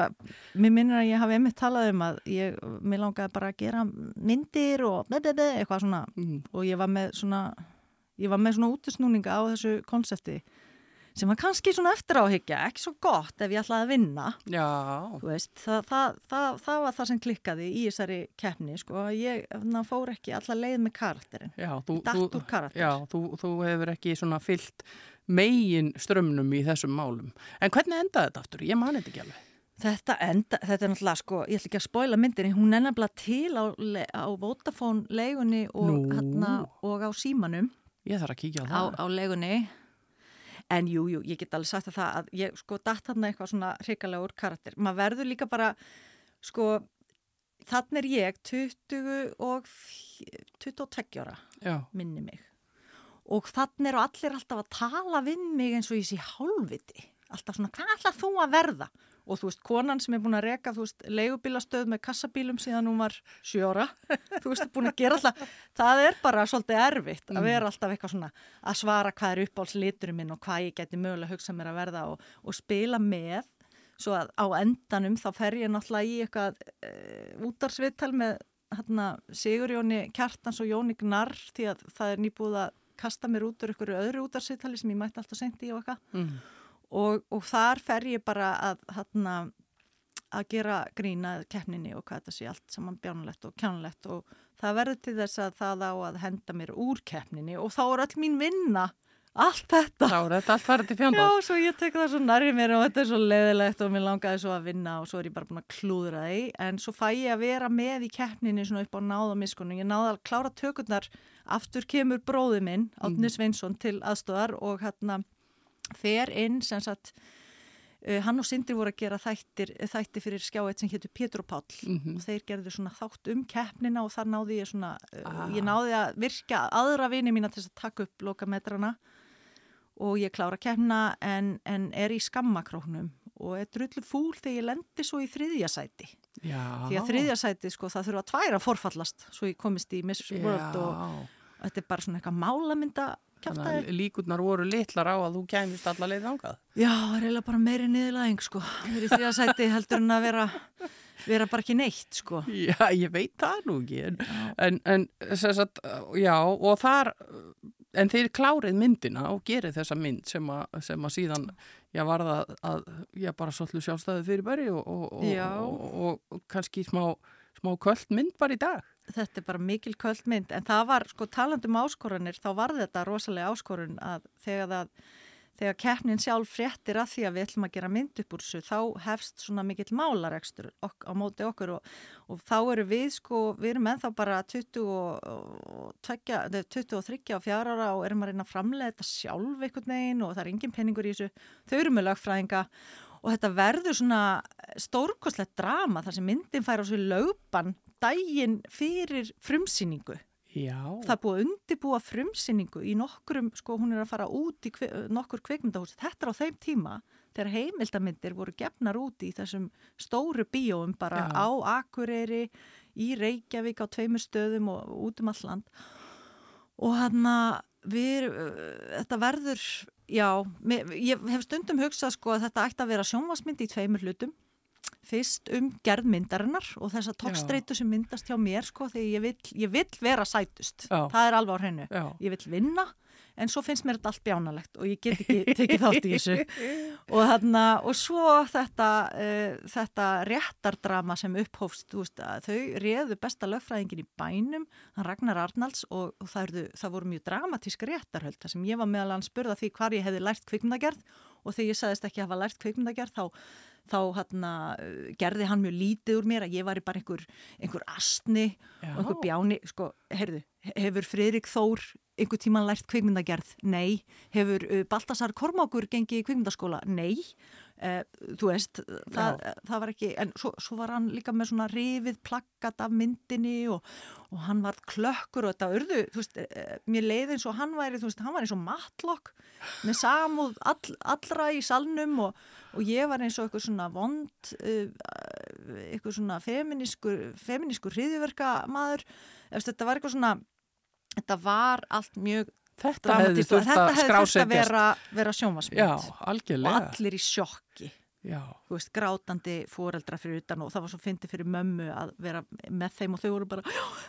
S2: mér minnir að ég hafi einmitt talað um að ég, mér langaði bara að gera myndir og be, eitthvað svona.
S1: Mm.
S2: og ég var með svona, ég var með svona útusnúninga á þessu konsepti sem var kannski svona eftir áhyggja, ekki svo gott ef ég ætlaði að vinna, veist, það, það, það, það var það sem klikkaði í þessari keppni sko, ég fór ekki alla leið með karakterin,
S1: já, þú,
S2: datt
S1: þú,
S2: úr karakter.
S1: já þú, þú hefur ekki svona fyllt megin strömmnum í þessum málum. En hvernig endaði þetta aftur? Ég mani þetta ekki alveg.
S2: Þetta, enda, þetta er náttúrulega sko, ég ætla ekki að spoila myndinni, hún er nefnilega til á, á Vodafone leigunni og, hérna, og á símanum
S1: Ég þarf að kíkja á
S2: á,
S1: það.
S2: á leigunni en jú, jú, ég get alveg sagt að það að ég sko datt þarna eitthvað svona hrikalega úr karakter. Maður verður líka bara sko, þannig er ég 20 og f- 22 ára minni mig og þannig eru allir alltaf að tala við mig eins og ég sé hálfviti. Alltaf svona, hvað ætlað þú að verða? Og þú veist, konan sem er búin að reka þú veist, leigubílastöð með kassabílum síðan hún var sjóra, þú veist, búin að gera alltaf það er bara svolítið erfitt að vera alltaf eitthvað svona að svara hvað er uppáhaldsliturinn minn og hvað ég geti mögulega hugsað mér að verða og, og spila með. Svo að á endanum þá fer ég náttúrulega í eitthvað uh, útarsviðtal með hérna, Sigur Jóni Kjartans og Jóni Gnarr því að það er nýbúið að kasta mér út úr einhverju öðru útarsviðtali sem ég mætti alltaf sendi í og eitthvað
S1: mm.
S2: og, og þar fer ég bara að, hérna, að gera grína keppninni og hvað þetta sé allt saman bjánulegt og kjánulegt og það verður til þess að það á að henda mér úr keppninni og þá er öll mín vinna allt þetta
S1: þá er þetta allt farið til fjandá.
S2: Já, svo ég tek það svo nærri mér og þetta er svo leiðilegt og mér langaði svo að vinna og svo er ég bara búin að klúðra því en svo fæ ég að vera með í keppninni svona upp á náða miskunum. Ég náða að klára tökurnar, aftur kemur bróði minn, Átni Sveinsson til aðstóðar og hérna fer inn sem sagt uh, hann og Sindri voru að gera þættir, þættir fyrir skjáið sem héttu Pétur og Páll
S1: Mhm.
S2: og þeir gerðu svona þátt um keppnina og þar náði ég svona, uh,
S1: Ah.
S2: ég náði að virka aðra vini mína til að taka upp lokametrana og ég klára keppna en, en er í skammakróknum og er drullu fúl þegar ég lendi svo í þriðja sæti.
S1: Já.
S2: Því að þriðja sæti, sko, það þurfa tværa að forfallast svo ég komist í Miss World og
S1: Já.
S2: þetta er bara svona eitthvað málamynda
S1: að líkurnar voru litlar á að þú kæmist alla leið ángað.
S2: Já, það er eiginlega bara meiri niðurlæðing, sko. Það er í þriðja sæti heldur en að vera, vera bara ekki neitt, sko.
S1: Já, ég veit það nú ekki. En, en, en sagt, já, og þar, en þeir klárið myndina og gerið þessa mynd sem að, sem að síðan, já, var það að, já, bara svolítið sjálfstæði fyrir bæri og, og, og, og, og kannski smá, smá kvöld mynd bara í dag.
S2: Þetta er bara mikil kvöldmynd, en það var, sko, talandum áskoranir, þá var þetta rosalega áskorun að þegar það, þegar keppnin sjálf fréttir að því að við ætlum að gera mynd upp úr þessu þá hefst svona mikill málarekstur ok á móti okkur og, og þá eru við sko, við erum ennþá bara 20 og, 20 og 30 og 4 ára og erum að reyna að framlega þetta sjálf einhvern veginn og það er engin penningur í þessu. Þau eru með lögfræðinga og þetta verður svona stórkoslegt drama þar sem myndin fær á svo lögban dægin fyrir frumsýningu
S1: Já.
S2: Það er búið að undibúa frumsýningu í nokkurum, sko hún er að fara út í kve, nokkur kveikmyndahús. Þetta er á þeim tíma þegar heimildamindir voru gefnar út í þessum stóru bíóum bara Já. á Akureyri, í Reykjavík á tveimur stöðum og út um alland. Og hann að við, þetta verður, já, ég hef stundum hugsað sko að þetta ætti að vera sjónvasmynd í tveimur hlutum fyrst um gerð myndarinnar og þess að toppstreitu sem myndast hjá mér sko þegar ég vil, ég vil vera sætust. Já. það er alveg á hreinu, ég vil vinna en svo finnst mér þetta allt bjánalegt og ég get ekki tekið þátt í þessu. Og, þarna, og svo þetta uh, þetta réttardrama sem upphófst veist, þau réðu besta lögfræðingin í bænum, hann Ragnar Arnalds og, og það, erðu, það voru mjög dramatísk réttarhöld sem ég var meðal hann spurða því hvar ég hefði lært kvikmyndagerð. Og þegar ég sagðist ekki að hafa lært kvikmyndagerð þá þá hana, gerði hann mjög lítið úr mér að ég var bara einhver, einhver astni Já. og einhver bjáni sko, heyrðu, hefur Fridrik Þór einhver tíman lært kvikmyndagerð? Nei. Hefur uh, Baltasar Kormákur gengið í kvikmyndaskóla? Nei. Uh, þú veist, það, það var ekki, en svo, svo var hann líka með svona rifið plakkat af myndinni og, og hann var klökkur og þetta örðu, þú veist, uh, mér leiði eins og hann væri, þú veist, hann var eins og matlokk með samúð all, allra í salnum og, og ég var eins og eitthvað svona vond, uh, eitthvað svona feminískur, feminískur hriðiverka maður, þetta var eitthvað svona þetta var allt mjög
S1: þetta hefði þurft að
S2: vera, vera sjómasmynd
S1: og
S2: allir í sjokki. Veist, grátandi fóreldra fyrir utan og það var svo fyndi fyrir mömmu að vera með þeim og þau voru bara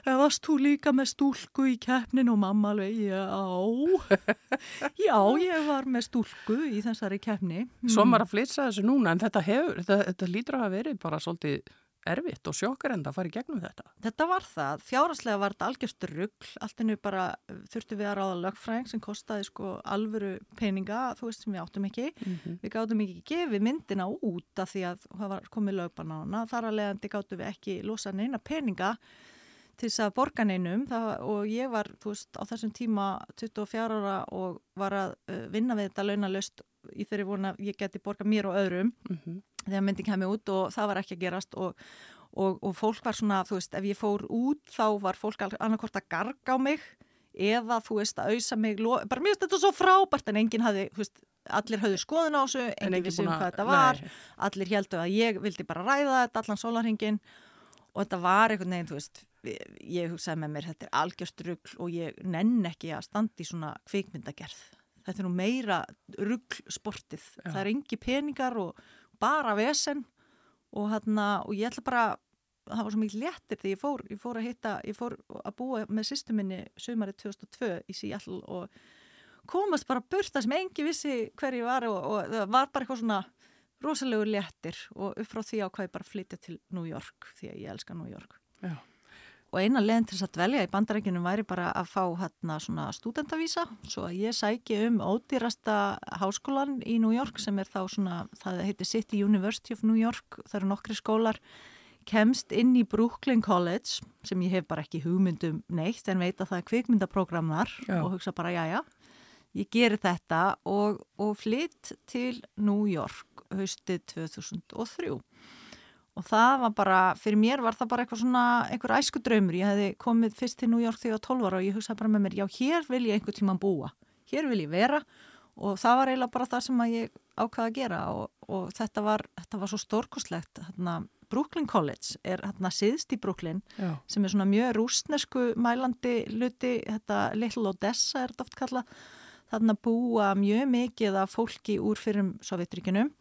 S2: það varst þú líka með stúlku í keppnin? Og mamma alveg, já. Já, ég var með stúlku í þessari keppni.
S1: Svo maður að flytsa þessu núna en þetta, hefur, þetta, þetta lítur að hafa verið bara svolítið erfitt og sjokkar enda að fara í gegnum þetta.
S2: Þetta var það. Fjáraslega var þetta algjörst ruggl. Alltinu bara þurftu við að ráða lögfræðing sem kostiði sko alvöru peninga, þú veist sem við áttum ekki. Mm -hmm. Við gáttum ekki gefið myndina út af því að það var komið lögban á hana. Þar að leiðandi gáttum við ekki losa neina peninga til þess að borga neinum og ég var, þú veist, á þessum tíma 24 ára og var að uh, vinna við þetta launalöst í þeirri vona að ég geti borga mér og öðrum. Mm -hmm þegar myndin kemur út og það var ekki að gerast og, og, og fólk var svona, þú veist, ef ég fór út þá var fólk annarkort að garga á mig eða þú veist að auðsa mig, bara mér finnst þetta svo frábært en enginn hafði, þú veist, allir hafði skoðun á þessu, enginn vissi um hvað þetta var. nei. allir heldu að ég vildi bara ræða þetta allan sólarhingin og þetta var einhvern veginn, þú veist ég hugsaði með mér, þetta er algjörst rugg og ég nenn ekki að standi í svona kvikmyndagerð. Þetta er nú meira ruggsportið, það er engi peningar og bara vesen og, hérna, og ég ætla bara það var svo mikið léttir þegar ég fór ég fór að hitta, ég fór að búa með sýstuminni sömarið 2002 í Seattle og komast bara burta sem engi vissi hver ég var og, og það var bara eitthvað svona rosalegu léttir og upp frá því á hvað ég bara flytja til New York því að ég elska New York. Já og eina leðin til þess að dvelja í bandarækjunum væri bara að fá hérna svona studentavísa svo að ég sæki um ódýrasta háskólan í New York sem er þá svona, það heitir City University of New York, það eru nokkri skólar. Kemst inn í Brooklyn College sem ég hef bara ekki hugmyndum neitt en veit að það er kvikmyndaprógramnar og hugsa bara já já ég gerir þetta. Og, og flytt til New York haustið 2003 og það var bara, fyrir mér var það bara eitthvað svona, einhver æsku draumur ég hefði komið fyrst til New York þegar ég var 12 ára og ég hugsaði bara með mér, já hér vil ég einhver tíma búa, hér vil ég vera. Og það var eiginlega bara það sem ég ákvaði að gera og, og þetta var þetta var svo stórkoslegt hérna, Brooklyn College er hérna síðst í Brooklyn já. sem er svona mjög rúsnesku mælandi luti, þetta Little Odessa er þetta oft kallað þarna búa mjög mikið af fólki úr fyrrum Sovjetríkinum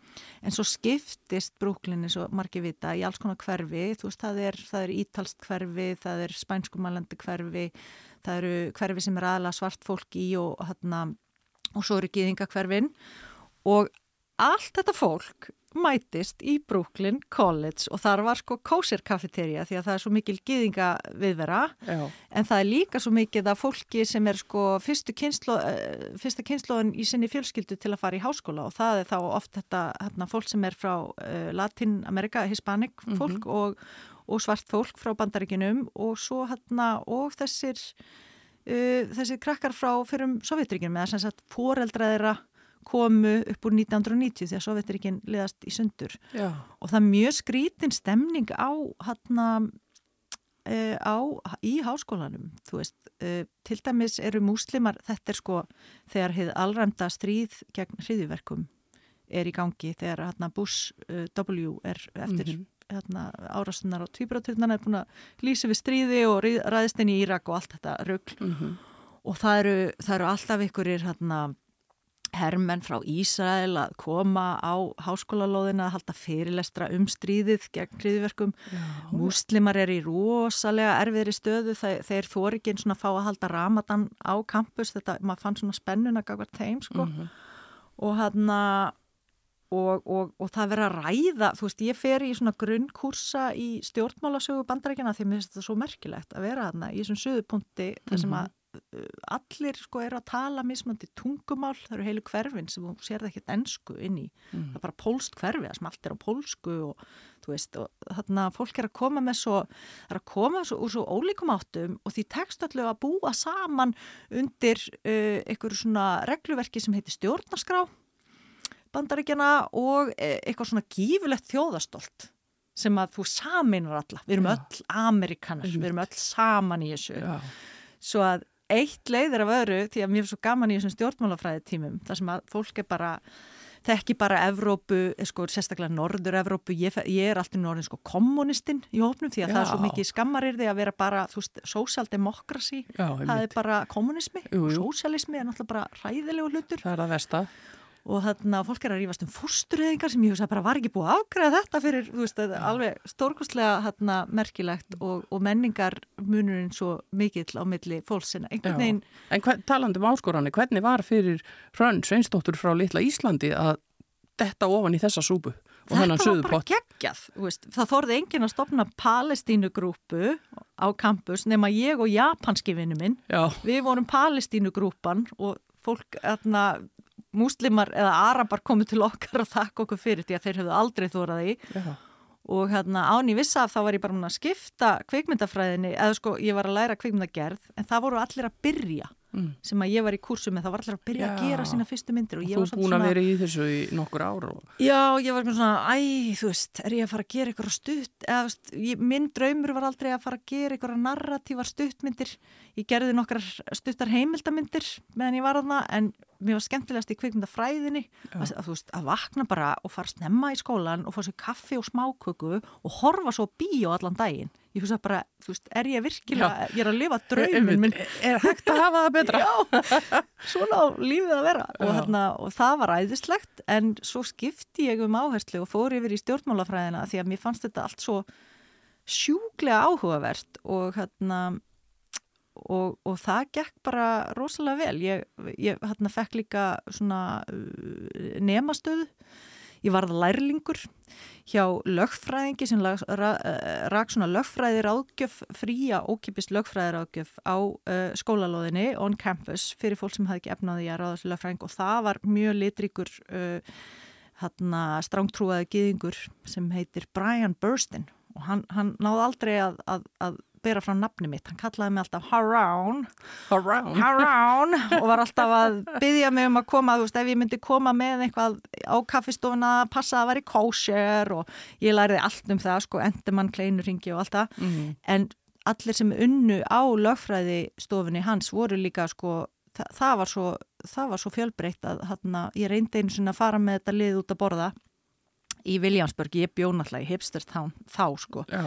S2: en svo skiptist brúklinni svo margi vita í alls konar hverfi. Þú veist það er, það er ítalst hverfi það er spænskumalandi hverfi það eru hverfi sem er aðla svart fólki í og, og, og svo eru gíðinga hverfin og allt þetta fólk mætist í Brooklyn College og þar var sko kósir kafeterja því að það er svo mikil gýðinga viðvera
S1: Já.
S2: en það er líka svo mikið að fólki sem er sko kynslo, uh, fyrsta kynnslóðin í sinni fjölskyldu til að fara í háskóla og það er þá oft þetta hérna, fólk sem er frá uh, Latin Amerika, Hispanic fólk mm -hmm. og, og svart fólk frá bandaríkinum og svo hérna og þessir uh, þessir krakkar frá fyrrum Sovjetríkinum eða sem sagt foreldraðira komu upp úr 1990 því að Sovjeturíkinn liðast í sundur
S1: Já.
S2: og það er mjög skrítin stemning á hérna uh, á, í háskólanum þú veist, uh, til dæmis eru múslimar, þetta er sko þegar hefði allræmda stríð gegn hriðiverkum er í gangi þegar hérna Bush uh, W er eftir mm -hmm. hérna, árastunar og tvíbráturnar er búin að lýsa við stríði og ræðist inn í Írak og allt þetta rögl mm -hmm. og það eru, það eru alltaf ykkurir hérna hermenn frá Ísrael að koma á háskólalóðina að halda fyrirlestra um stríðið gegn hriðverkum. Múslimar er í rosalega erfiðri stöðu þeir þóri ekki eins og að fá að halda ramadan á kampus, þetta, maður fann svona spennun að gagva þeim sko mm -hmm. og hann að Og, og, og það verður að ræða, þú veist, ég fer í svona grunnkursa í stjórnmálasögu bandarækjana því mér finnst þetta svo merkilegt að vera þarna í þessum söðupunkti þar sem að allir sko eru að tala mismandi tungumál, það eru heilu hverfin sem þú sér það ekkert ennsku inn í mm. það er bara pólst hverfi, það smalt er á pólsku og þú veist, og þarna fólk er að koma með svo, er að koma svo, úr svo ólíkum áttum og því tekst allir að búa saman undir uh, einhverju svona regluverki sem heitir stjórnarskrá bandaríkjana og uh, eitthvað svona gífulegt þjóðastolt sem að þú saminar alla, við erum Já. öll amerikanar, við erum öll saman í þessu Já. svo að eitt leiðir af öðru því að mér er svo gaman í þessum stjórnmálafræði tímum þar sem að fólk er bara þekki bara Evrópu, sko sérstaklega Norður-Evrópu, ég, ég er alltaf norðin sko kommunistinn í hófnum því að Já. það er svo mikið skammarir því að vera bara, þú veist, sósjaldemokrasi, það er bara kommunismi, sósjalismi er náttúrulega bara ræðilegu hlutur.
S1: Það er að vesta
S2: og þannig að fólk er að rífast um fórstureyðingar sem ég hugsa bara var ekki búið að afgræða þetta fyrir, þú veist, ja. alveg stórkostlega merkilegt og, og menningar munurinn svo mikill á milli fólksina, veginn
S1: En hvern, talandum áskorani, hvernig var fyrir Hrönn Sveinsdóttur frá Lilla Íslandi að detta ofan í þessa súpu?
S2: Þetta var bara geggjað, veist, það þorði engin að stopna palestínugrúpu á kampus nema ég og japanski vinnu minn,
S1: Já.
S2: við vorum palestínugrúpan og fólk, þarna múslimar eða arabar komið til okkar og þakka okkur fyrir því að þeir hefðu aldrei þórað í Já. og hérna án í vissa þá var ég bara að skipta kveikmyndafræðinni eða sko ég var að læra kveikmyndagerð en það voru allir að byrja mm. sem að ég var í kursu með, það var allir að byrja já. að gera sína fyrstu myndir og,
S1: og þú er búin að vera í þessu í nokkur ára og...
S2: Já, ég var svona, æ, þú veist er ég að fara að gera eitthvað stutt eða, veist, ég, minn draumur var aldrei að fara að gera eitthvað narratívar stuttmyndir ég gerði nokkar stuttar heimildamindir meðan ég var aðna, en mér var skemmtilegast í kveikmyndafræðinni að, að, veist, að vakna bara og fara snemma í skólan og fá sér kaffi og smáköku og horfa svo bíó allan daginn. Ég hugsa bara, þú veist, er ég virkilega Já. ég er að lifa draumin minn?
S1: Er hægt að hafa það betra?
S2: Já, svona á lífið að vera. Og, þarna, og það var æðislegt en svo skipti ég um áherslu og fór yfir í stjórnmálafræðina því að mér fannst þetta allt svo sjúglega áhugavert og hérna og, og það gekk bara rosalega vel. Ég, ég hérna fekk líka svona uh, nemastöðu. Ég varð lærlingur hjá lögfræðingi sem rak ra, svona lögfræðir ágjöf, fría ókipist lögfræðir ágjöf á uh, skólalóðinni on campus fyrir fólk sem hafði ekki efnaði að ráða þessu lögfræðing og það var mjög litríkur uh, strángtrúaði giðingur sem heitir Brian Burstin og hann, hann náði aldrei að, að, að bera frá nafni mitt, hann kallaði mig alltaf Harán Harán og var alltaf að byggja mig um að koma, þú veist, ef ég myndi koma með eitthvað á kaffistofuna passa að vera í kósér og ég læriði allt um það, sko, endumann, kleinurringi og allt það, mm. en allir sem unnu á lögfræðistofunni hans voru líka, sko það, það var svo, svo fjölbreytt að hana, ég reyndi einu svona að fara með þetta lið út að borða í Viljánsbörg, ég bjó náttúrulega í Hipsterstown þá, sko.
S1: Já.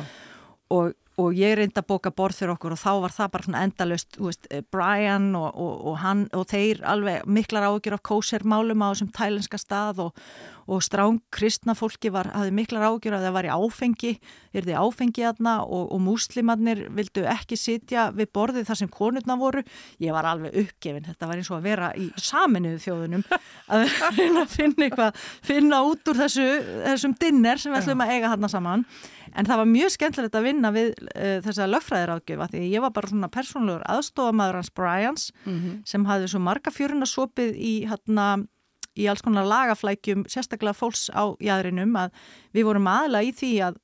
S2: og og ég reyndi að bóka borð fyrir okkur og þá var það bara endalust veist, eh, Brian og, og, og hann og þeir alveg miklar ágjur af kósermálum á þessum tælenska stað og, og stráng kristna fólki var, hafði miklar ágjur að það var í áfengi, er þið áfengi aðna og, og múslimarnir vildu ekki sitja við borðið þar sem konurna voru. Ég var alveg uppgefin, þetta var eins og að vera í saminuðu þjóðunum að reyna að finna eitthvað, finna út úr þessu, þessum dinner sem við ætlum að eiga hann saman. En það var mjög skemmtilegt að vinna við uh, þessa lögfræðiráðgjöfa því ég var bara svona persónulegur aðstofamæður hans Bryans mm -hmm. sem hafði svo marga fjöruna sopið í hérna í alls konar lagaflækjum, sérstaklega fólks á jæðrinum að við vorum aðla í því að,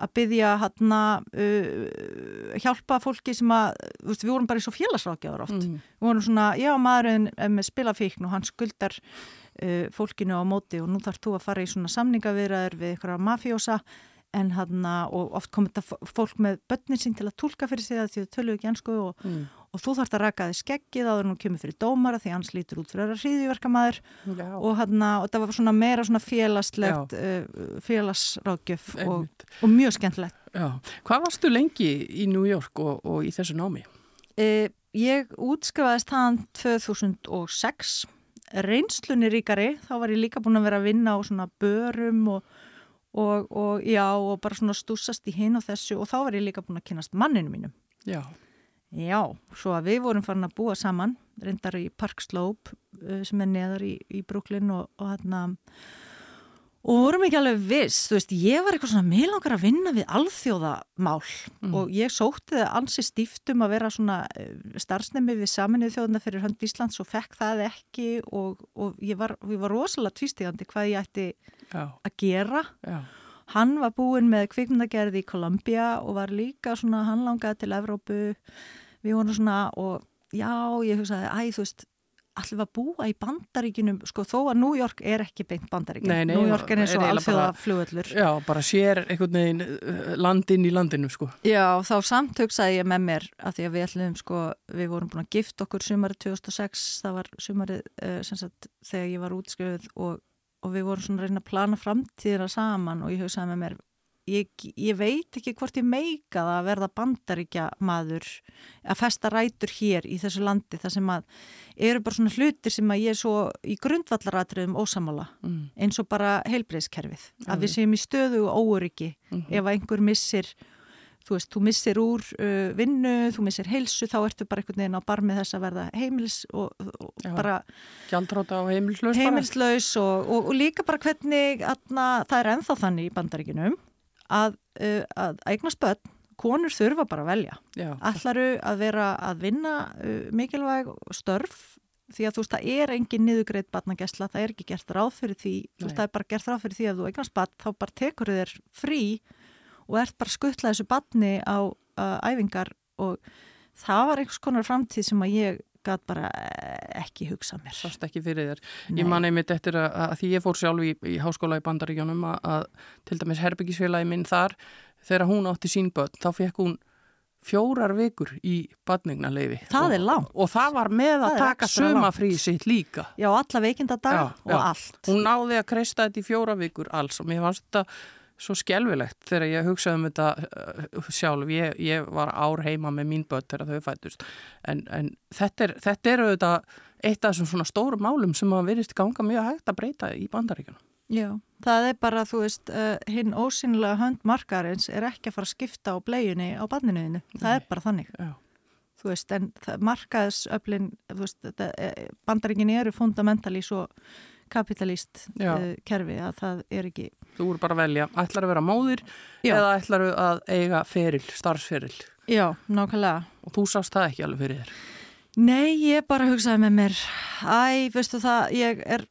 S2: að byggja hérna uh, hjálpa fólki sem að, veist, við vorum bara í svo félagsrákjáður oft. Mm. Við vorum svona, já maðurinn er með spilafíkn og hann skuldar uh, fólkinu á móti og nú þarf þú að fara í svona samningavirðar við ykkur mafjósa en hann og oft kom þetta fólk með börnin sín til að tólka fyrir sig að því þau tölu ekki ansku og, mm og þú þarfst að raka þið skeggið áður en hún kemur fyrir dómara því hans lítur út fyrir að hriðiverkamæður og, hérna, og það var svona meira svona félagslegt uh, félagsrákjöf og, og mjög skemmtilegt.
S1: Já. Hvað varstu lengi í New York og, og í þessu námi?
S2: Uh, ég útskrifaðist hann 2006 reynslunni ríkari, þá var ég líka búin að vera að vinna á svona börum og og já og bara svona stúsast í hinn og þessu og þá var ég líka búin að kynast manninu mínum.
S1: Já.
S2: Já, svo að við vorum farin að búa saman, reyndar í Park Slope uh, sem er neðar í, í Brooklyn og, og hérna og vorum ekki alveg viss, þú veist, ég var eitthvað svona meðlangar að vinna við alþjóðamál mm. og ég sótti það ansi stíftum að vera svona uh, starfsnemi við saminnið þjóðuna fyrir hönd Íslands og fekk það ekki og, og ég var, var rosalega tvístígandi hvað ég ætti Já. að gera Já. Hann var búin með kvikmyndagerði í Kolumbia og var líka svona, hann langaði til Evrópu við vorum svona og já, ég hugsaði, æ, þú veist allir var búa í bandaríkinum sko þó að New York er ekki beint bandaríkin nei, nei, New York er eins og alþjóða flugöllur
S1: Já, bara sér einhvern veginn uh, landin í landinu sko.
S2: Já, þá samt hugsaði ég með mér að því að við ætlum sko, við vorum búin að gifta okkur sumarið 2006, það var sumarið uh, sagt, þegar ég var útskjöfuð og, og við vorum svona að reyna að plana framtíðina saman og ég hugsaði með mér Ég, ég veit ekki hvort ég meika það að verða bandaríkja maður að festa rætur hér í þessu landi þar sem að eru bara svona hlutir sem að ég er svo í grundvallaratriðum ósamála mm. eins og bara heilbreyðskerfið mm. að við séum í stöðu og óryggi mm. ef einhver missir þú veist, þú missir úr uh, vinnu þú missir heilsu, þá ertu bara einhvern veginn á barmið þess að verða heimils og, og Já, bara
S1: heimilslaus
S2: heimilslaus og, og, og líka bara hvernig atna, það er enþá þannig í bandaríkinum að, uh, að eignast börn, konur þurfa bara að velja. Já. Allaru að vera að vinna uh, mikilvæg störf því að þú veist, það er engin niðugreitt barnagesla, það er ekki gert ráð fyrir því, Nei. þú veist, það er bara gert ráð fyrir því að þú eignast barn, þá bara tekur þér frí og ert bara skuttlað þessu barni á uh, æfingar og það var einhvers konar framtíð sem að ég gæt bara eh, ekki hugsa mér.
S1: Sást ekki fyrir þér. Nei. Ég man einmitt eftir að, að því ég fór sjálf í, í háskóla í Bandaríkjónum að, að til dæmis herbyggisfélagi minn þar þegar hún átti sín börn þá fekk hún fjórar vikur í badningnaleifi.
S2: Það
S1: og,
S2: er langt.
S1: Og það var með það að taka sömafrí sitt líka.
S2: Já, alla veikindadag og já. allt.
S1: Hún náði að kreista þetta í fjóra vikur alls og mér fannst þetta svo skjálfilegt þegar ég hugsaði um þetta uh, sjálf, ég, ég var ár heima með mín börn þegar þau fættust en, en þetta er, þetta er auðvitað eitt af þessum svona stórum málum sem að verist ganga mjög hægt að breyta í bandaríkjana.
S2: Já, það er bara, þú veist, uh, hinn ósynlega höndmarkarins er ekki að fara að skipta á bleiunni á banninuðinu, það er bara þannig. Já. Þú veist, en markaðsöflin, þú veist, eh, bandaríkinni eru fundamentali svo kapitalist uh, kerfi að það er ekki
S1: Þú voru bara að velja, ætlar að vera móðir Já. eða ætlar að eiga feril, starfsferil
S2: Já, nákvæmlega
S1: Og þú sást það ekki alveg fyrir þér
S2: Nei, ég bara hugsaði með mér Æ, veistu það, ég er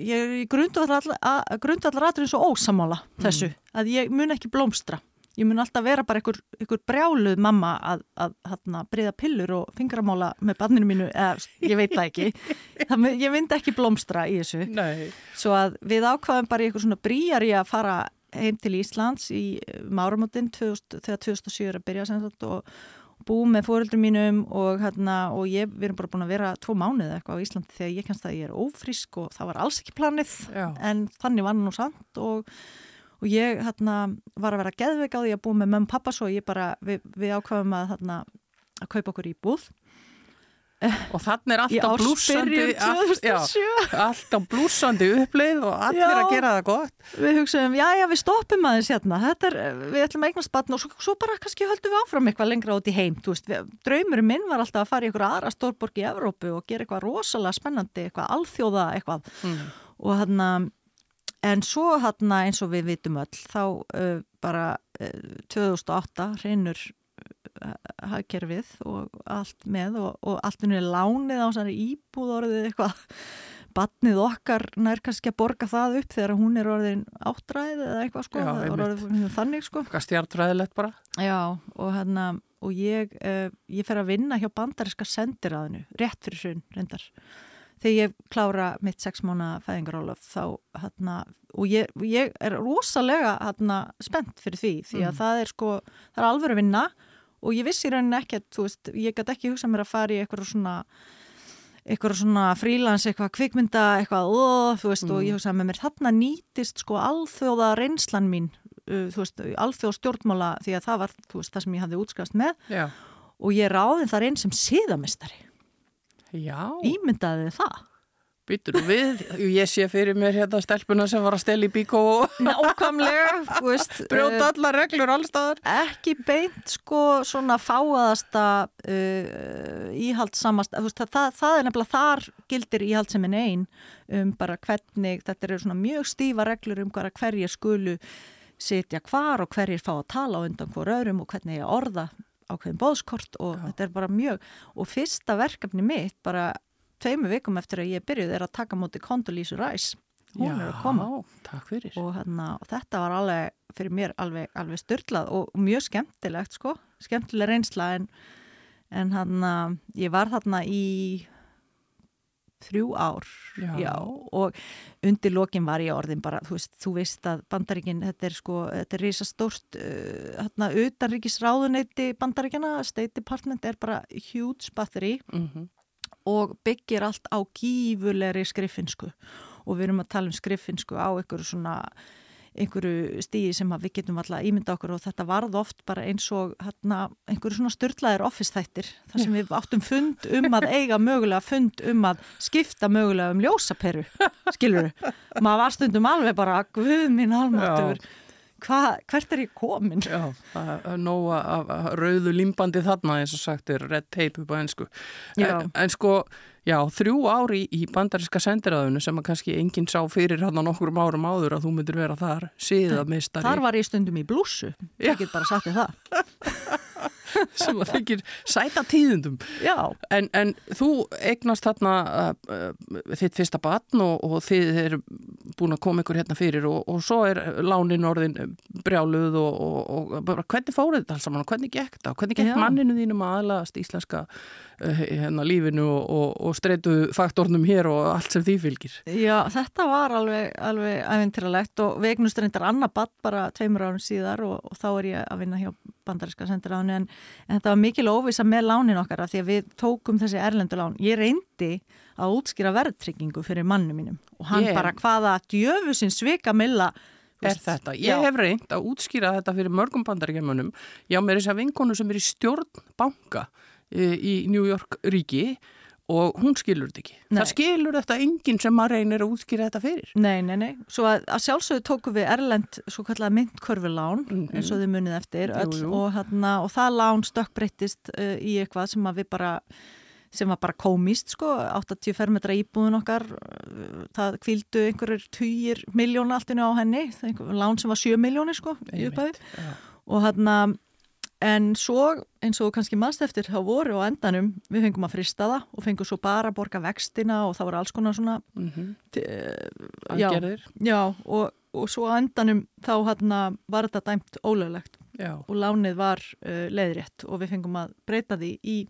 S2: ég er í grundallar aðrið svo ósamála mm. þessu, að ég mun ekki blómstra ég mun alltaf vera bara einhver, einhver brjáluð mamma að, að, að breyða pillur og fingramála með barninu mínu eða ég veit það ekki það, ég myndi ekki blómstra í þessu
S1: Nei.
S2: svo að við ákvaðum bara einhver svona bríjar í að fara heim til Íslands í máramotinn þegar 2007 er að byrja sagt, og búið með fóröldum mínum og, hérna, og ég, við erum bara búin að vera tvo mánuð eitthvað á Íslandi þegar ég kannst að ég er ófrísk og það var alls ekki planið Já. en þannig var nú sant og og ég hérna var að vera geðveik á því að búa með mömmu pappa svo ég bara, við, við ákvaðum að hérna að kaupa okkur í búð
S1: og þannig er alltaf blúsandi alltaf blúsandi uppleið og allir já, að gera það gott.
S2: Við hugsaðum, já já við stoppum aðeins hérna. Er, við ætlum að eignast batn og svo, svo bara kannski höldum við áfram eitthvað lengra út í heim draumurinn minn var alltaf að fara í eitthvað aðra stórborg í Evrópu og gera eitthvað rosalega spennandi eitthvað alþjóða eitthvað. Mm. og hérna en svo hérna eins og við vitum öll þá uh, bara uh, 2008 reynur hagkerfið og allt með og, og allt er lánið á íbúð orðið eitthvað. Batnið okkar nær kannski að borga það upp þegar hún er orðin áttræð eða eitthvað sko, Já, orðið, þannig sko.
S1: Stjartræðilegt bara.
S2: Já, og hérna og ég, uh, ég fer að vinna hjá bandariska sendiræðinu, rétt fyrir sunn reyndar þegar ég klára mitt sex mánu fæðingarálof þá hérna, og ég, ég er rosalega hérna spennt fyrir því því að mm. það er sko, það er alveg að vinna og ég vissi rauninni ekkert, þú veist, ég gæti ekki hugsað mér að fara í eitthvað svona eitthvað svona frílans, eitthvað kvikmynda eitthvað, ó, þú veist, mm. og ég hugsaði með mér þarna nýtist sko alþjóða reynslan mín, uh, þú veist, alþjóða stjórnmála, því að það var, þú veist, það sem ég hafði útskast með
S1: Já.
S2: og ég ráði þar einn sem síðamistari
S1: Já.
S2: Ímyndaði það
S1: Býtur við? Ég sé fyrir mér hérna stelpuna sem var að stela í bíkó
S2: Nákvæmlega
S1: Brjóta uh, allar reglur allstaðar
S2: Ekki beint sko svona fáaðasta uh, íhaldsamast það, það, það er nefnilega þar gildir íhaldsemin einn um bara hvernig þetta eru svona mjög stífa reglur um hverja skulu setja hvar og hverjir fá að tala undan hver öðrum og hvernig ég orða ákveðin bóðskort og Já. þetta er bara mjög og fyrsta verkefni mitt bara tveimu vikum eftir að ég byrjuði er að taka múti Condoleezza Rice. Hún
S1: Já,
S2: er að koma.
S1: og,
S2: hérna, og þetta var alveg fyrir mér alveg, alveg styrlað og mjög skemmtilegt sko, skemmtileg reynsla en, en hann ég var þarna í þrjú ár
S1: já.
S2: Já, og undir lokin var ég orðin bara, þú veist, þú veist að bandaríkin, þetta er sko, þetta er reysa stórt uh, hérna utanríkisráðuneyti bandaríkina, State Department er bara huge battery
S1: mm -hmm
S2: og byggir allt á gífurleiri skriffinsku og við erum að tala um skriffinsku á einhverju svona einhverju stíði sem við getum alltaf ímynda okkur og þetta varð oft bara eins og hérna, einhverju svona störtlaðir office þættir þar sem við áttum fund um að eiga mögulega fund um að skipta mögulega um ljósaperu, skilur við maður var stundum alveg bara guð minn almáttur Hva, hvert er ég komin?
S1: Já, nóga af rauðu limbandi þarna eins og sagt er red tape upp á ennsku. En, en sko, já, þrjú ári í, bandaríska sendiræðinu sem að kannski enginn sá fyrir hann á nokkur árum áður að þú myndir vera þar síðamistari.
S2: Þar var ég stundum í blúsu, ég get bara sagt þið það.
S1: sem að þykir sæta tíðundum en, en þú eignast þarna uh, uh, þitt fyrsta batn og, og þið er búin að koma ykkur hérna fyrir og, og svo er lánin orðin brjáluð og, og bara, hvernig fórið þetta alls saman og hvernig gekk það? Hvernig gekk manninu þínum aðalast íslenska uh, hérna, lífinu og streytu faktornum hér og allt sem því fylgir
S2: Já, þetta var alveg, alveg æfintiralegt og við eignust reyndar annað batt bara tveimur árum síðar og þá er ég að vinna hjá bandaríska sendiráðinu en, en þetta var mikil óvisa með lánin okkar af því að við tókum þessi erlendu lán. Ég reyndi að útskýra verðtryggingu fyrir mannu mínum og hann
S1: ég...
S2: bara hvaða djöfusins svika milla
S1: er þetta. Ég já. hef reynd að útskýra þetta fyrir mörgum bandaríkjamanum. Já, mér er þess að vinkonu sem er í stjórn banka e, í New York ríki og hún skilur þetta ekki. Nei. Það skilur þetta enginn sem maður reynir að útskýra þetta fyrir.
S2: Nei, nei, nei. Svo að, að sjálfsögðu tóku við Erlend svo kallega myndkörfulán mm -hmm. eins og þið munið eftir öll, jú, jú. Og, hérna, og það lán stökkbreyttist uh, í eitthvað sem við bara sem var bara komist sko, 80 fermetra íbúðun okkar uh, það kvildu einhverjur 20 miljónu alltinu á henni, lán sem var 7 miljónir sko, í upphæðu og hérna En svo, eins og kannski mannst eftir, þá voru á endanum, við fengum að frista það og fengum svo bara að borga vextina og það voru alls konar svona
S1: mm -hmm.
S2: aðgerðir. Já, já og, og svo á endanum þá hana, var þetta dæmt ólöglegt
S1: já.
S2: og lánið var uh, leiðrétt og við fengum að breyta því í,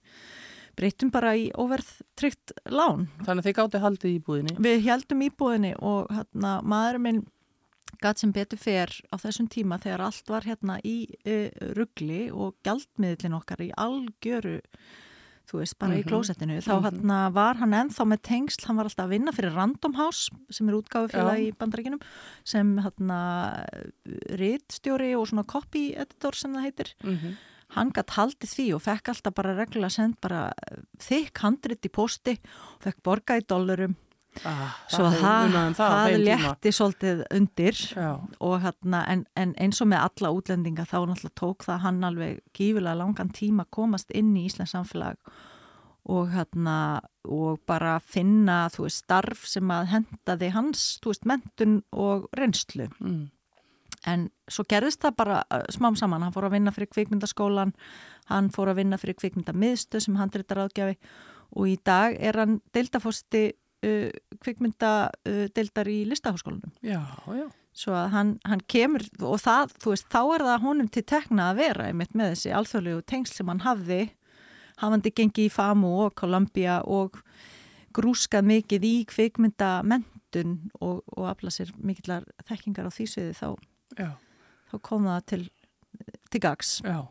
S2: breytum bara í óverðtrygt lán.
S1: Þannig að þið gátti haldið í búðinni?
S2: Við heldum í búðinni og hana, maður minn gatt sem betur fer á þessum tíma þegar allt var hérna í e, ruggli og gjaldmiðlin okkar í algjöru þú veist, bara mm -hmm. í
S1: Mhm.
S2: klósettinu þá
S1: Mhm.
S2: hérna var hann ennþá með tengsl hann var alltaf að vinna fyrir Random House sem er útgáfufélag
S1: Já.
S2: í bandaríkinum sem hérna rítstjóri og svona copy editor sem það heitir
S1: Mhm.
S2: hann gætt haldið því og fekk alltaf bara reglulega send bara þykk handrit í posti fekk borga í dollurum
S1: Ah,
S2: svo það,
S1: um það
S2: það létti svolítið undir hérna, en, en eins og með alla útlendinga þá náttúrulega tók það hann alveg gífilega langan tíma að komast inn í Íslands samfélag og hérna og bara finna þú veist starf sem að hendaði hans þú veist mentun og reynslu.
S1: Mm.
S2: en svo gerðist það bara uh, smám saman, hann fór að vinna fyrir kvikmyndaskólan hann fór að vinna fyrir kvikmyndamiðstöð sem handritar áðgjafi og í dag er hann deildafosti uh, kvikmynda uh, deildar í listaháskólanum
S1: já, já.
S2: svo að hann, hann kemur og það, veist, þá er það honum til tekna að vera einmitt með þessi alþjóðlegu tengsl sem hann hafði hafandi gengið í FAMU og Columbia og grúskað mikið í kvikmyndamendun og, og afla sér mikillar þekkingar á því sviði þá, þá kom það til, til gags.
S1: Já,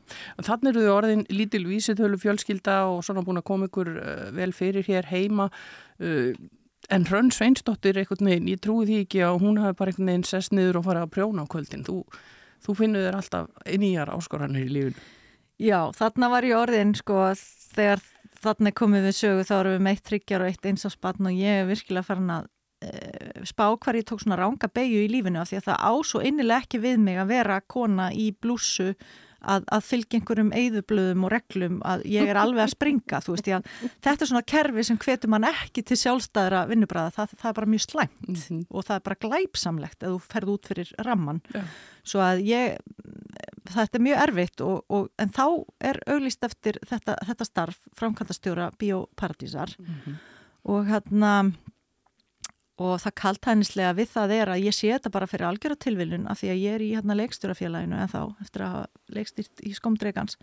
S1: þannig eru þið orðin lítil vísitölu fjölskylda og svona búin að koma ykkur uh, vel fyrir hér heima uh, en Hrönn Sveinsdóttir einhvern veginn, ég trúi því ekki að hún hafi bara einhvern veginn sest niður og farið að prjóna á kvöldin. Þú, þú finnur þér alltaf nýjar áskoranir í lífinu.
S2: Já, þarna var ég orðin sko þegar þarna komið við sögu þá erum við meitt tryggjar og eitt eins á spann og ég er virkilega farin að e, spá hvar ég tók svona ranga beigju í lífinu af því að það á svo innilega ekki við mig að vera kona í blússu að, að fylgja einhverjum eyðublöðum og reglum að ég er alveg að springa þú veist að þetta er svona kerfi sem hvetur mann ekki til sjálfstæðra vinnubræða það, það er bara mjög slæmt
S1: mm -hmm.
S2: og það er bara glæpsamlegt að þú ferð út fyrir ramman
S1: Já.
S2: svo að ég þetta er mjög erfitt og, og, en þá er auglist eftir þetta, þetta starf framkvæmdastjóra Bíóparadísar
S1: Mhm.
S2: og hérna og það kaltænislega við það er að ég sé þetta bara fyrir algjöra tilviljun af því að ég er í hérna leikstjórafélaginu en þá eftir að hafa leikstýrt í skomdregans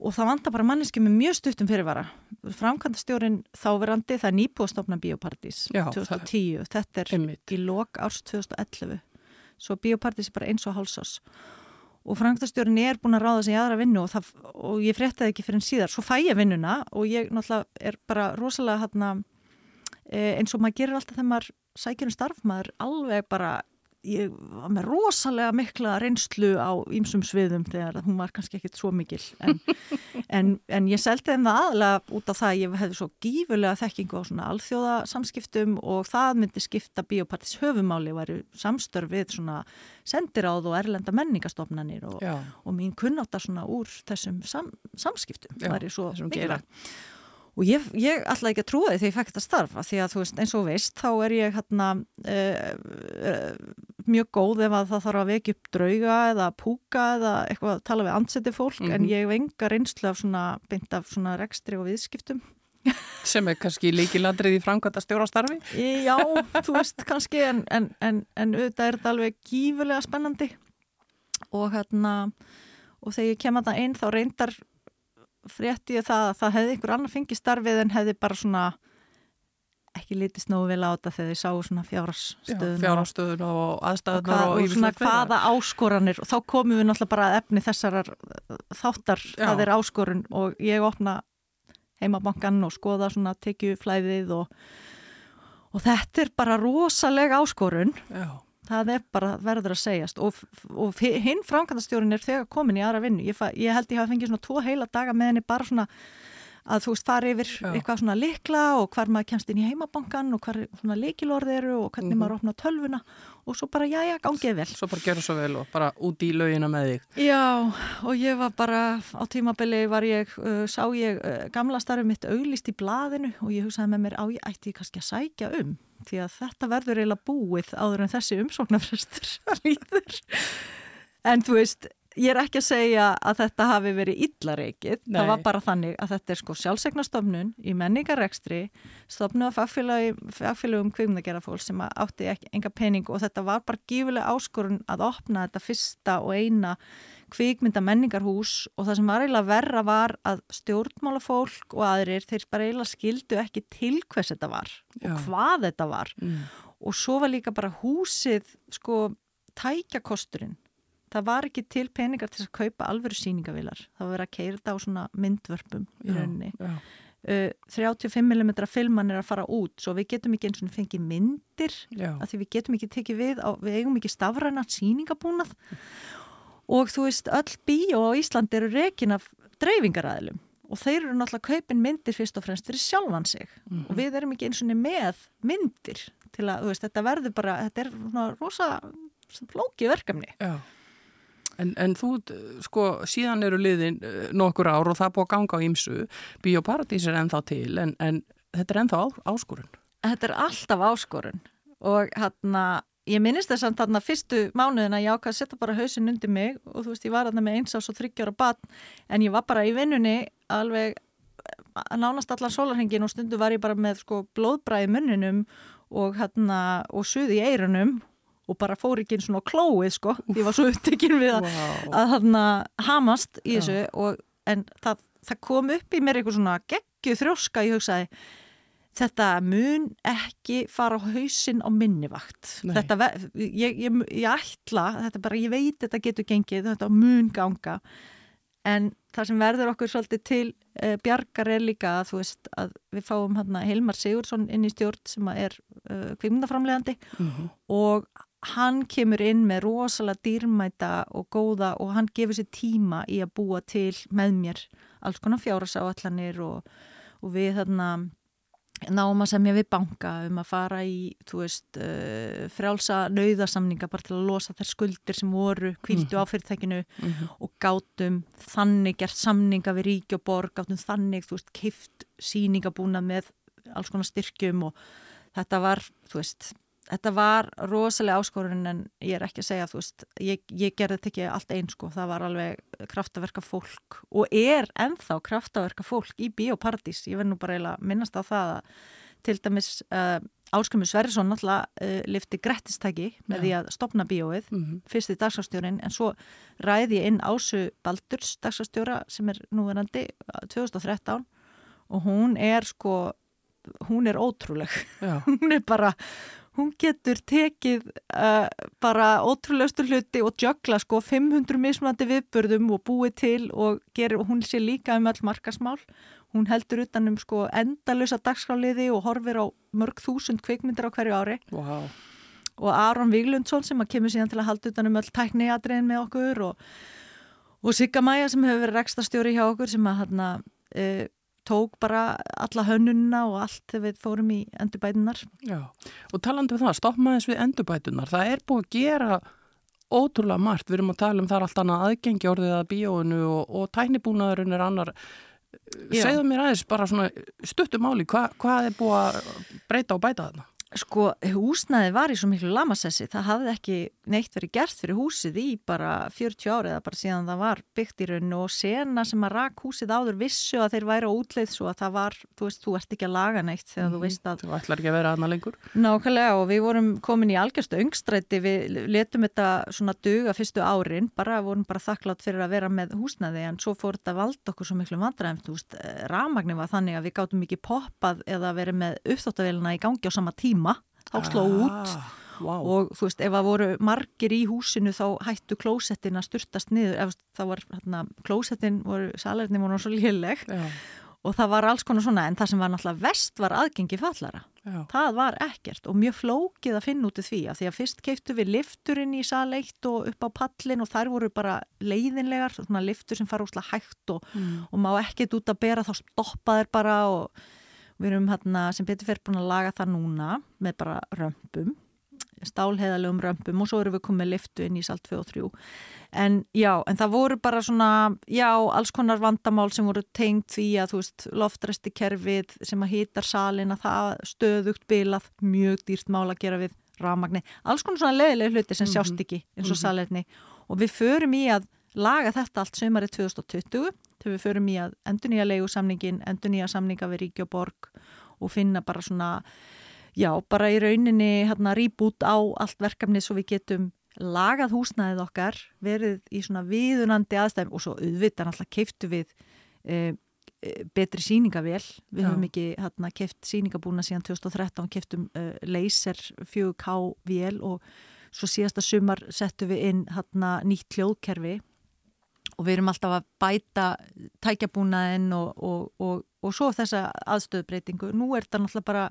S2: og það vantar bara manneski með mjög stuttum fyrirvara. Framkvæmdastjórin þáverandi það er nýbúastofna Bíóparadís
S1: Já,
S2: 2010, þetta er
S1: Einmitt.
S2: í lok árs 2011 svo biopartís er bara eins og hálsás og frangtastjórin er búin að ráða sig í aðra vinnu og, það, og ég fréttaði ekki fyrir en síðar. Svo fæ ég vinnuna og ég náttúrulega er bara rosalega hérna, eins og maður gerir alltaf þegar maður sækir um starf, maður alveg bara ég var með rosalega mikla reynslu á ýmsum sviðum þegar hún var kannski ekkit svo mikil. En, en, en ég seldi þeim það aðalega út af það að ég hefði svo gífurlega þekkingu á svona alþjóða samskiptum og það myndi skipta biopartis höfumáli væri samstörf við svona sendiráð og erlenda menningastofnanir og, og mín kunnáta svona úr þessum sam, samskiptum væri svo
S1: þessum
S2: mikilvæg og ég, ég ætla ekki að trúa því þegar ég fekk þetta starfa því að þú veist eins og veist þá er ég hérna uh, uh, mjög góð ef að það þarf að vekja upp drauga eða púka eða eitthvað að tala við anseti fólk
S1: Mhm.
S2: en ég hef enga reynslu af svona beint af svona rekstri og viðskiptum.
S1: Sem er kannski líkilandrið í framkvæmda stjórastarfi
S2: Já, þú veist kannski en, en, en, en auðvitað er þetta alveg gífulega spennandi. Og hérna og þegar ég kem að það inn þá reyndar frétti ég það að það hefði einhver annar fengið starfið en hefði bara svona ekki litist nógu vel á þetta þegar þið sáu svona fjárastöðun
S1: fjárastöðun og
S2: og,
S1: aðstæðunar
S2: hvað,
S1: og,
S2: og svona hvaða áskoranir og þá komum við náttúrulega bara að efni þessarar uh, þáttar,
S1: Já.
S2: það er áskorun og ég opna heimabankan og skoða svona tekjuflæðið og, og þetta er bara rosalega áskorun.
S1: Já,
S2: það er bara verður að segjast. Og, og hinn framkvæmdastjórin er þegar komin í aðra vinnu. Ég, ég held ég hafa fengið svona tvo heila daga með henni bara svona að þú veist fara yfir
S1: Já.
S2: eitthvað svona likla og hvar maður kemst inn í heimabankan og hvar svona likilorð eru og hvernig
S1: Mhm.
S2: maður opna tölvuna og svo bara já já gangið vel
S1: svo bara gera svo vel og bara út í laugina með þig
S2: Já og ég var bara á tímabili var ég, uh, sá ég uh, gamla starfið mitt auglist í blaðinu og ég hugsaði með mér á ég ætti kannski að sækja um því að þetta verður eiginlega búið áður en þessi umsóknarfrestur líður en þú veist ég er ekki að segja að þetta hafi verið illareikið, það var bara þannig að þetta er sko sjálfsegnastofnun í menningarekstri stofnu af fagfélagum kvikmyndagerða fólk sem átti ekki, enga pening og þetta var bara gífulega áskorun að opna þetta fyrsta og eina kvikmynda menningarhús og það sem var eiginlega verra var að stjórnmálafólk og aðrir þeir bara eiginlega skildu ekki til hvers þetta var
S1: Já.
S2: og hvað þetta var
S1: mm.
S2: og svo var líka bara húsið sko tækjakosturinn það var ekki til peningar til að kaupa alvöru síningavilar það var verið að keira þetta á svona myndvörpum í rauninni
S1: já.
S2: Uh, 35mm filman er að fara út svo við getum ekki eins og fengið myndir
S1: Já.
S2: af því við getum ekki tekið við á, við eigum ekki stafræna síningabúnað og þú veist öll bíó á Íslandi eru rekin af dreifingaræðilum og þeir eru náttúrulega kaupin myndir fyrst og fremst fyrir sjálfan sig
S1: Mhm.
S2: og við erum ekki eins og með myndir til að, þú veist, þetta verður bara þetta er svona rosa flókið verkefni
S1: Já. En, en þú, eh, sko, síðan eru liðin eh, nokkur ár og það búið að ganga á ímsu. Bíóparadís er ennþá til, en, en þetta er ennþá áskorun.
S2: Þetta er alltaf áskorun og hérna, ég minnist þess að þarna fyrstu mánuðina ég ákvað að setja bara hausin undir mig og þú veist, ég var þarna með eins ás og þryggjára batn en ég var bara í vinnunni alveg að nánast allan sólarhengin og stundu var ég bara með sko blóðbræði munninum og hérna, og suði í eirunum og bara fór ekki eins og klóið sko, ég var svo upptekinn við að,
S1: Wow.
S2: að hérna hamast í þessu og, en það, það kom upp í mér eitthvað svona geggju þrjóska, ég hugsaði þetta mun ekki fara á hausinn á minnivakt þetta, ég, ég, ég ætla þetta bara, ég veit þetta getur gengið þetta mun ganga en það sem verður okkur svolítið til uh, bjargar er líka að þú veist að við fáum hérna Hilmar Sigursson inn í stjórn sem er uh, kvikmyndaframlegandi
S1: Mhm.
S2: og hann kemur inn með rosalega dýrmæta og góða og hann gefur sér tíma í að búa til með mér alls konar fjárasáallanir og, og við þarna náum að semja við banka um að fara í, veist, uh, frjálsa nauðasamninga bara til að losa þær skuldir sem voru kvildu á fyrirtækinu
S1: Mhm.
S2: og gátum þannig gert samninga við ríki og borg, gátum þannig, kift síningabúna með alls konar styrkjum og þetta var, þú veist, þetta var rosalega áskorun en ég er ekki að segja, þú veist, ég, ég gerði þetta ekki allt eins sko, það var alveg kraftaverka fólk og er ennþá kraftaverka fólk í Bíóparadís, ég verð nú bara eiginlega minnast á það að til dæmis uh, Áskrumur Sverrisson náttúrulega uh, lifti grettistæki með
S1: Já.
S2: því að stopna bíóið
S1: Mhm.
S2: fyrsti dagsastjórin en svo ræði ég inn Ásu Baldurs dagsastjóra sem er núverandi uh, 2013 og hún er sko hún er ótrúleg hún er bara, hún getur tekið uh, bara ótrúlegustu hluti og jökla sko 500 mismunandi viðburðum og búið til og, gerir, og hún sé líka um öll markasmál hún heldur utan um sko endalösa dagskráliði og horfir á mörg þúsund kvikmyndir á hverju ári
S1: Wow.
S2: og Aron Viglundsson sem að kemur síðan til að halda utan um öll tækniadriðin með okkur og, og Sigga Maja sem hefur verið rekstastjóri hjá okkur sem að hérna e, tók bara alla hönnunna og allt þegar við fórum í endurbætunar.
S1: Já. Og talandi um það, stoppum aðeins við endurbætunar. Það er búið að gera ótrúlega margt. Við erum að tala um það er allt annað aðgengi orðið að bíóinu og, og tæknibúnaðurinn er annar.
S2: Já.
S1: Segðu mér aðeins bara svona stuttum máli, hva, hvað er búið að breyta og bæta þarna?
S2: Sko, húsnaði var í svo miklu lamassessi, það hafði ekki neitt verið gert fyrir húsið í bara 40 árið eða bara síðan það var byggt í rauninu og sena sem að rak húsið áður vissu að þeir væri á útleið svo að það var, þú veist, þú ert ekki að laga neitt þegar þú veist að
S1: Þú ætlar ekki að vera aðna lengur?
S2: Nákvæmlega og við vorum komin í algjörstu öngstræti, við letum þetta svona duga fyrstu árin, bara vorum bara þakklátt fyrir að vera með húsnaði en svo fór þetta valda tíma, þá sló út
S1: wow.
S2: og þú veist, ef það voru margir í húsinu þá hættu klósettin að styrtast niður, ef það var, hérna, klósettin voru, salerni voru svo léleg
S1: Já,
S2: og það var alls konar svona, en það sem var náttúrulega vest var aðgengi fallara.
S1: já.
S2: Það var ekkert og mjög flókið að finna út í því að því að fyrst keiftu við lifturinn í sal 1 og upp á pallin og þær voru bara leiðinlegar, svona liftur sem fara úslega hægt og,
S1: Mm.
S2: og má ekkert út að bera þá stoppa þeir bara og við erum hérna sem betur fyrir búin að laga það núna með bara römpum stálheðalegum römpum og svo erum við komið liftu inn í sal 2 og 3 en já, en það voru bara svona já, alls konar vandamál sem voru tengt því að þú veist, loftræsti kerfið sem að hýtar salin að það stöðugt bilað, mjög dýrt mál að gera við rafmagni, alls konar svona leðilega hluti sem sjást ekki eins og
S1: Mhm.
S2: salerni og við förum í að laga þetta allt sömarið 2020 þegar við förum í að endur nýja leigusamningin, endur nýja samninga við Ríki og Borg og finna bara svona já, bara í rauninni hérna rýbút á allt verkefni svo við getum lagað húsnæðið okkar, verið í svona viðunandi aðstæðum og svo auðvitað náttúrulega keiftu við e, e, betri síningavél, við
S1: Já.
S2: höfum ekki hérna keift síningabúna síðan 2013 keiftum e, laser 4K vél og svo síðasta sumar settum við inn hérna nýtt hljóðkerfi og við erum alltaf að bæta tækjabúnaðinn og, og, og, og svo þessa aðstöðbreytingu. Nú er þetta náttúrulega bara,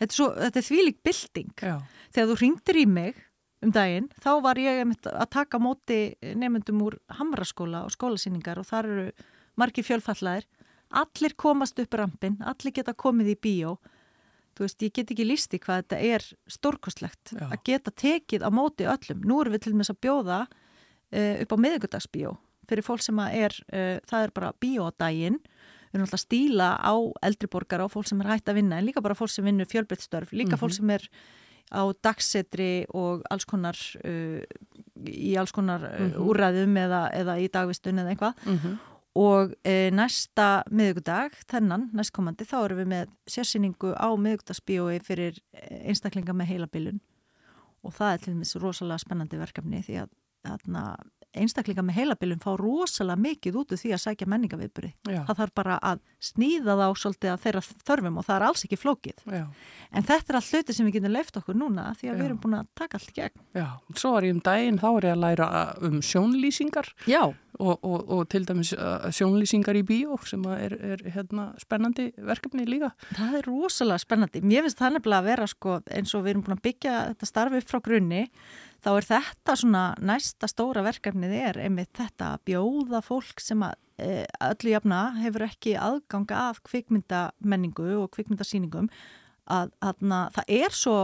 S2: þetta er, svo, þetta er þvílik bilding.
S1: Já.
S2: Þegar þú ringdir í mig um daginn, þá var ég að taka móti nefndum úr hamraskóla og skólasýningar og þar eru margir fjölfallaðir. Allir komast upp rampin, allir geta komið í bíó. Þú veist, ég get ekki lísti hvað þetta er stórkostlegt
S1: Já.
S2: að geta tekið á móti öllum. Nú erum við til og með að bjóða uh, upp á miðugudagsbíó fyrir fólk sem er, uh, það er bara bíódaginn, við erum alltaf að stíla á eldriborgar og fólk sem er hægt að vinna en líka bara fólk sem vinnur fjölbreyttstörf, líka fólk sem er á dagsetri og alls konar uh, í alls konar uh, úræðum eða, eða í dagvistun eða eitthvað.
S1: Mhm.
S2: og uh, næsta miðugudag, þennan, næstkomandi þá erum við með sérsýningu á miðugudagsbíói fyrir eh, einstaklinga með heilabilun. Og það er til dæmis rosalega spennandi verkefni því að þarna, einstaklinga með heilabilun fá rosalega mikið út úr því að sækja menningaviðburi. Það þarf bara að sníða þá svolítið að þeirra þörfum og það er alls ekki flókið.
S1: Já.
S2: En þetta er allt hluti sem við getum leift okkur núna því að
S1: Já.
S2: við erum búin að taka allt gegn.
S1: Já, svo var ég um daginn, þá er ég að læra um sjónlýsingar og, og, og til dæmis uh, sjónlýsingar í bíó sem er, er hérna, spennandi verkefni líka.
S2: Það er rosalega spennandi. Mér finnst það nefnilega að vera sko, eins og við erum búin að byggja þetta starfi upp frá grunni, þá er þetta svona næsta stóra verkefnið er einmitt þetta að bjóða fólk sem að e, öllu jafna hefur ekki aðganga af kvikmyndamenningu og kvikmyndasýningum að, að það er svo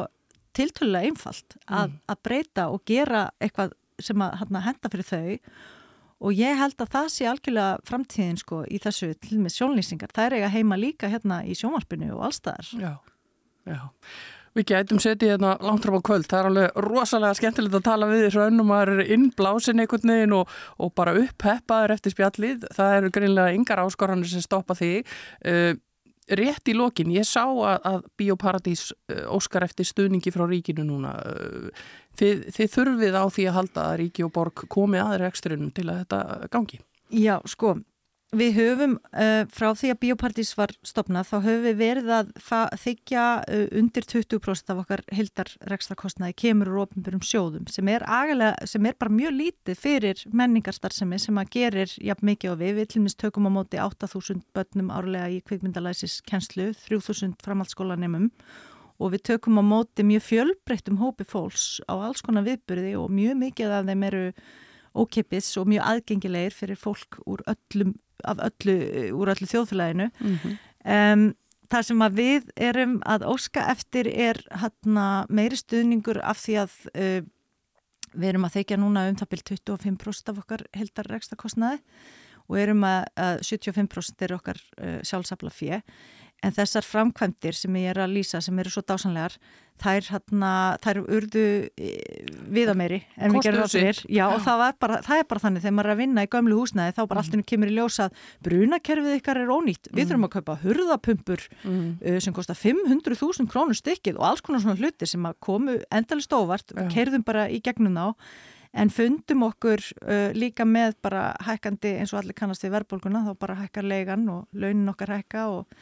S2: tiltölulega einfalt að, að breyta og gera eitthvað sem að hana, henda fyrir þau og ég held að það sé algjörlega framtíðin sko í þessu til með sjónlýsingar. Það er eiga heima líka hérna í sjónvarpinu og allstaðar.
S1: Já, já. Við gætum setið hérna langt fram á kvöld, það er alveg rosalega skemmtilegt að tala við þessu önnum, maður er innblásin einhvern veginn og, og bara uppheppaður eftir spjallið, það eru greinlega yngar áskoranir sem stoppa því. Uh, rétt í lokin, ég sá að, að Bíóparadís uh, óskar eftir stuðningi frá ríkinu núna. Uh, þið, þið þurfið á því að halda að ríki og borg komi aðri eksturinnum til að þetta gangi.
S2: Já, sko, við höfum uh, frá því að Bíóparadís var stopnað, þá höfum við verið að þykja uh, undir 20% af okkar hildarrekstrakostnaði kemur úr ofinbjörnum sjóðum sem er, agalega, sem er bara mjög lítið fyrir menningarstarfsemi sem að gerir jafn mikið og við. Við til minnst tökum á móti 8.000 börnum árlega í kvikmyndalæsis kennslu, 3.000 framhaldsskólanemum og við tökum á móti mjög fjölbreyttum hópi fólks á alls konar viðbyrði og mjög mikið af þeim eru ókeppis og mjög aðgengilegir fyrir fólk úr öllum, öllu, úr öllu þjóðfélaginu.
S1: Mm -hmm.
S2: um, það sem að við erum að óska eftir er hana, meiri stuðningur af því að uh, við erum að þeikja núna um það byrj 25% af okkar heldar rekstakostnaði og erum að, að 75% er okkar uh, sjálfsafla fjö en þessar framkvæmdir sem ég er að lýsa sem eru svo dásanlegar þær, hana, þær urðu við að meiri en við gerum það fyrir já, og það, bara, það er bara þannig þegar maður er að vinna í gömlu húsnæði þá bara mm. alltaf kemur í ljósa að brunakerfið ykkar er ónýtt við mm. þurfum að kaupa hurðapumpur mm. uh, sem kostar 500.000 krónur stykkið og alls konar svona hlutir sem komu endalist óvart, ja. kerðum bara í gegnum þá en fundum okkur uh, líka með bara hækkandi eins og allir kannast við verðbólguna þá bara hækkar leigan og launin okkar hækka og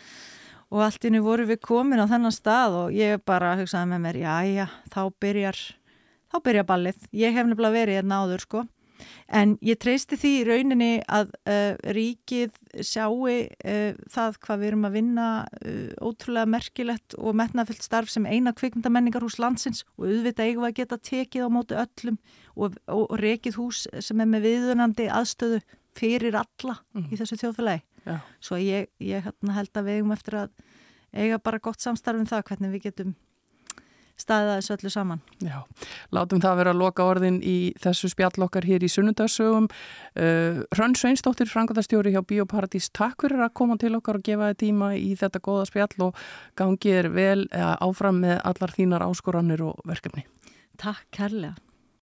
S2: og allt innu voru við komin á þennan stað og ég bara hugsaði með mér, já, já, þá byrjar, þá byrjar ballið. Ég hef nefnilega verið hérna áður, sko. En ég treysti því í rauninni að uh, ríkið sjáu uh, það hvað við erum að vinna uh, ótrúlega merkilegt og metnafyllt starf sem eina kvikmyndamenningar hús landsins og auðvitað eigum að geta tekið á móti öllum og, og, og rekið hús sem er með viðunandi aðstöðu fyrir alla mm. í þessu þjóðfélagi.
S1: Já.
S2: Svo ég, ég hérna held að við eigum eftir að eiga bara gott samstarfum það hvernig við getum staðið þessu öllu saman.
S1: Já, látum það vera að loka orðin í þessu spjallokkar hér í sunnundagsögum. Uh, Hrönn Sveinsdóttir, frangotastjóri hjá Bíóparadís, takk fyrir að koma til okkar og gefa þið tíma í þetta góða spjall og gangið er vel áfram með allar þínar áskoranir og verkefni.
S2: Takk kærlega.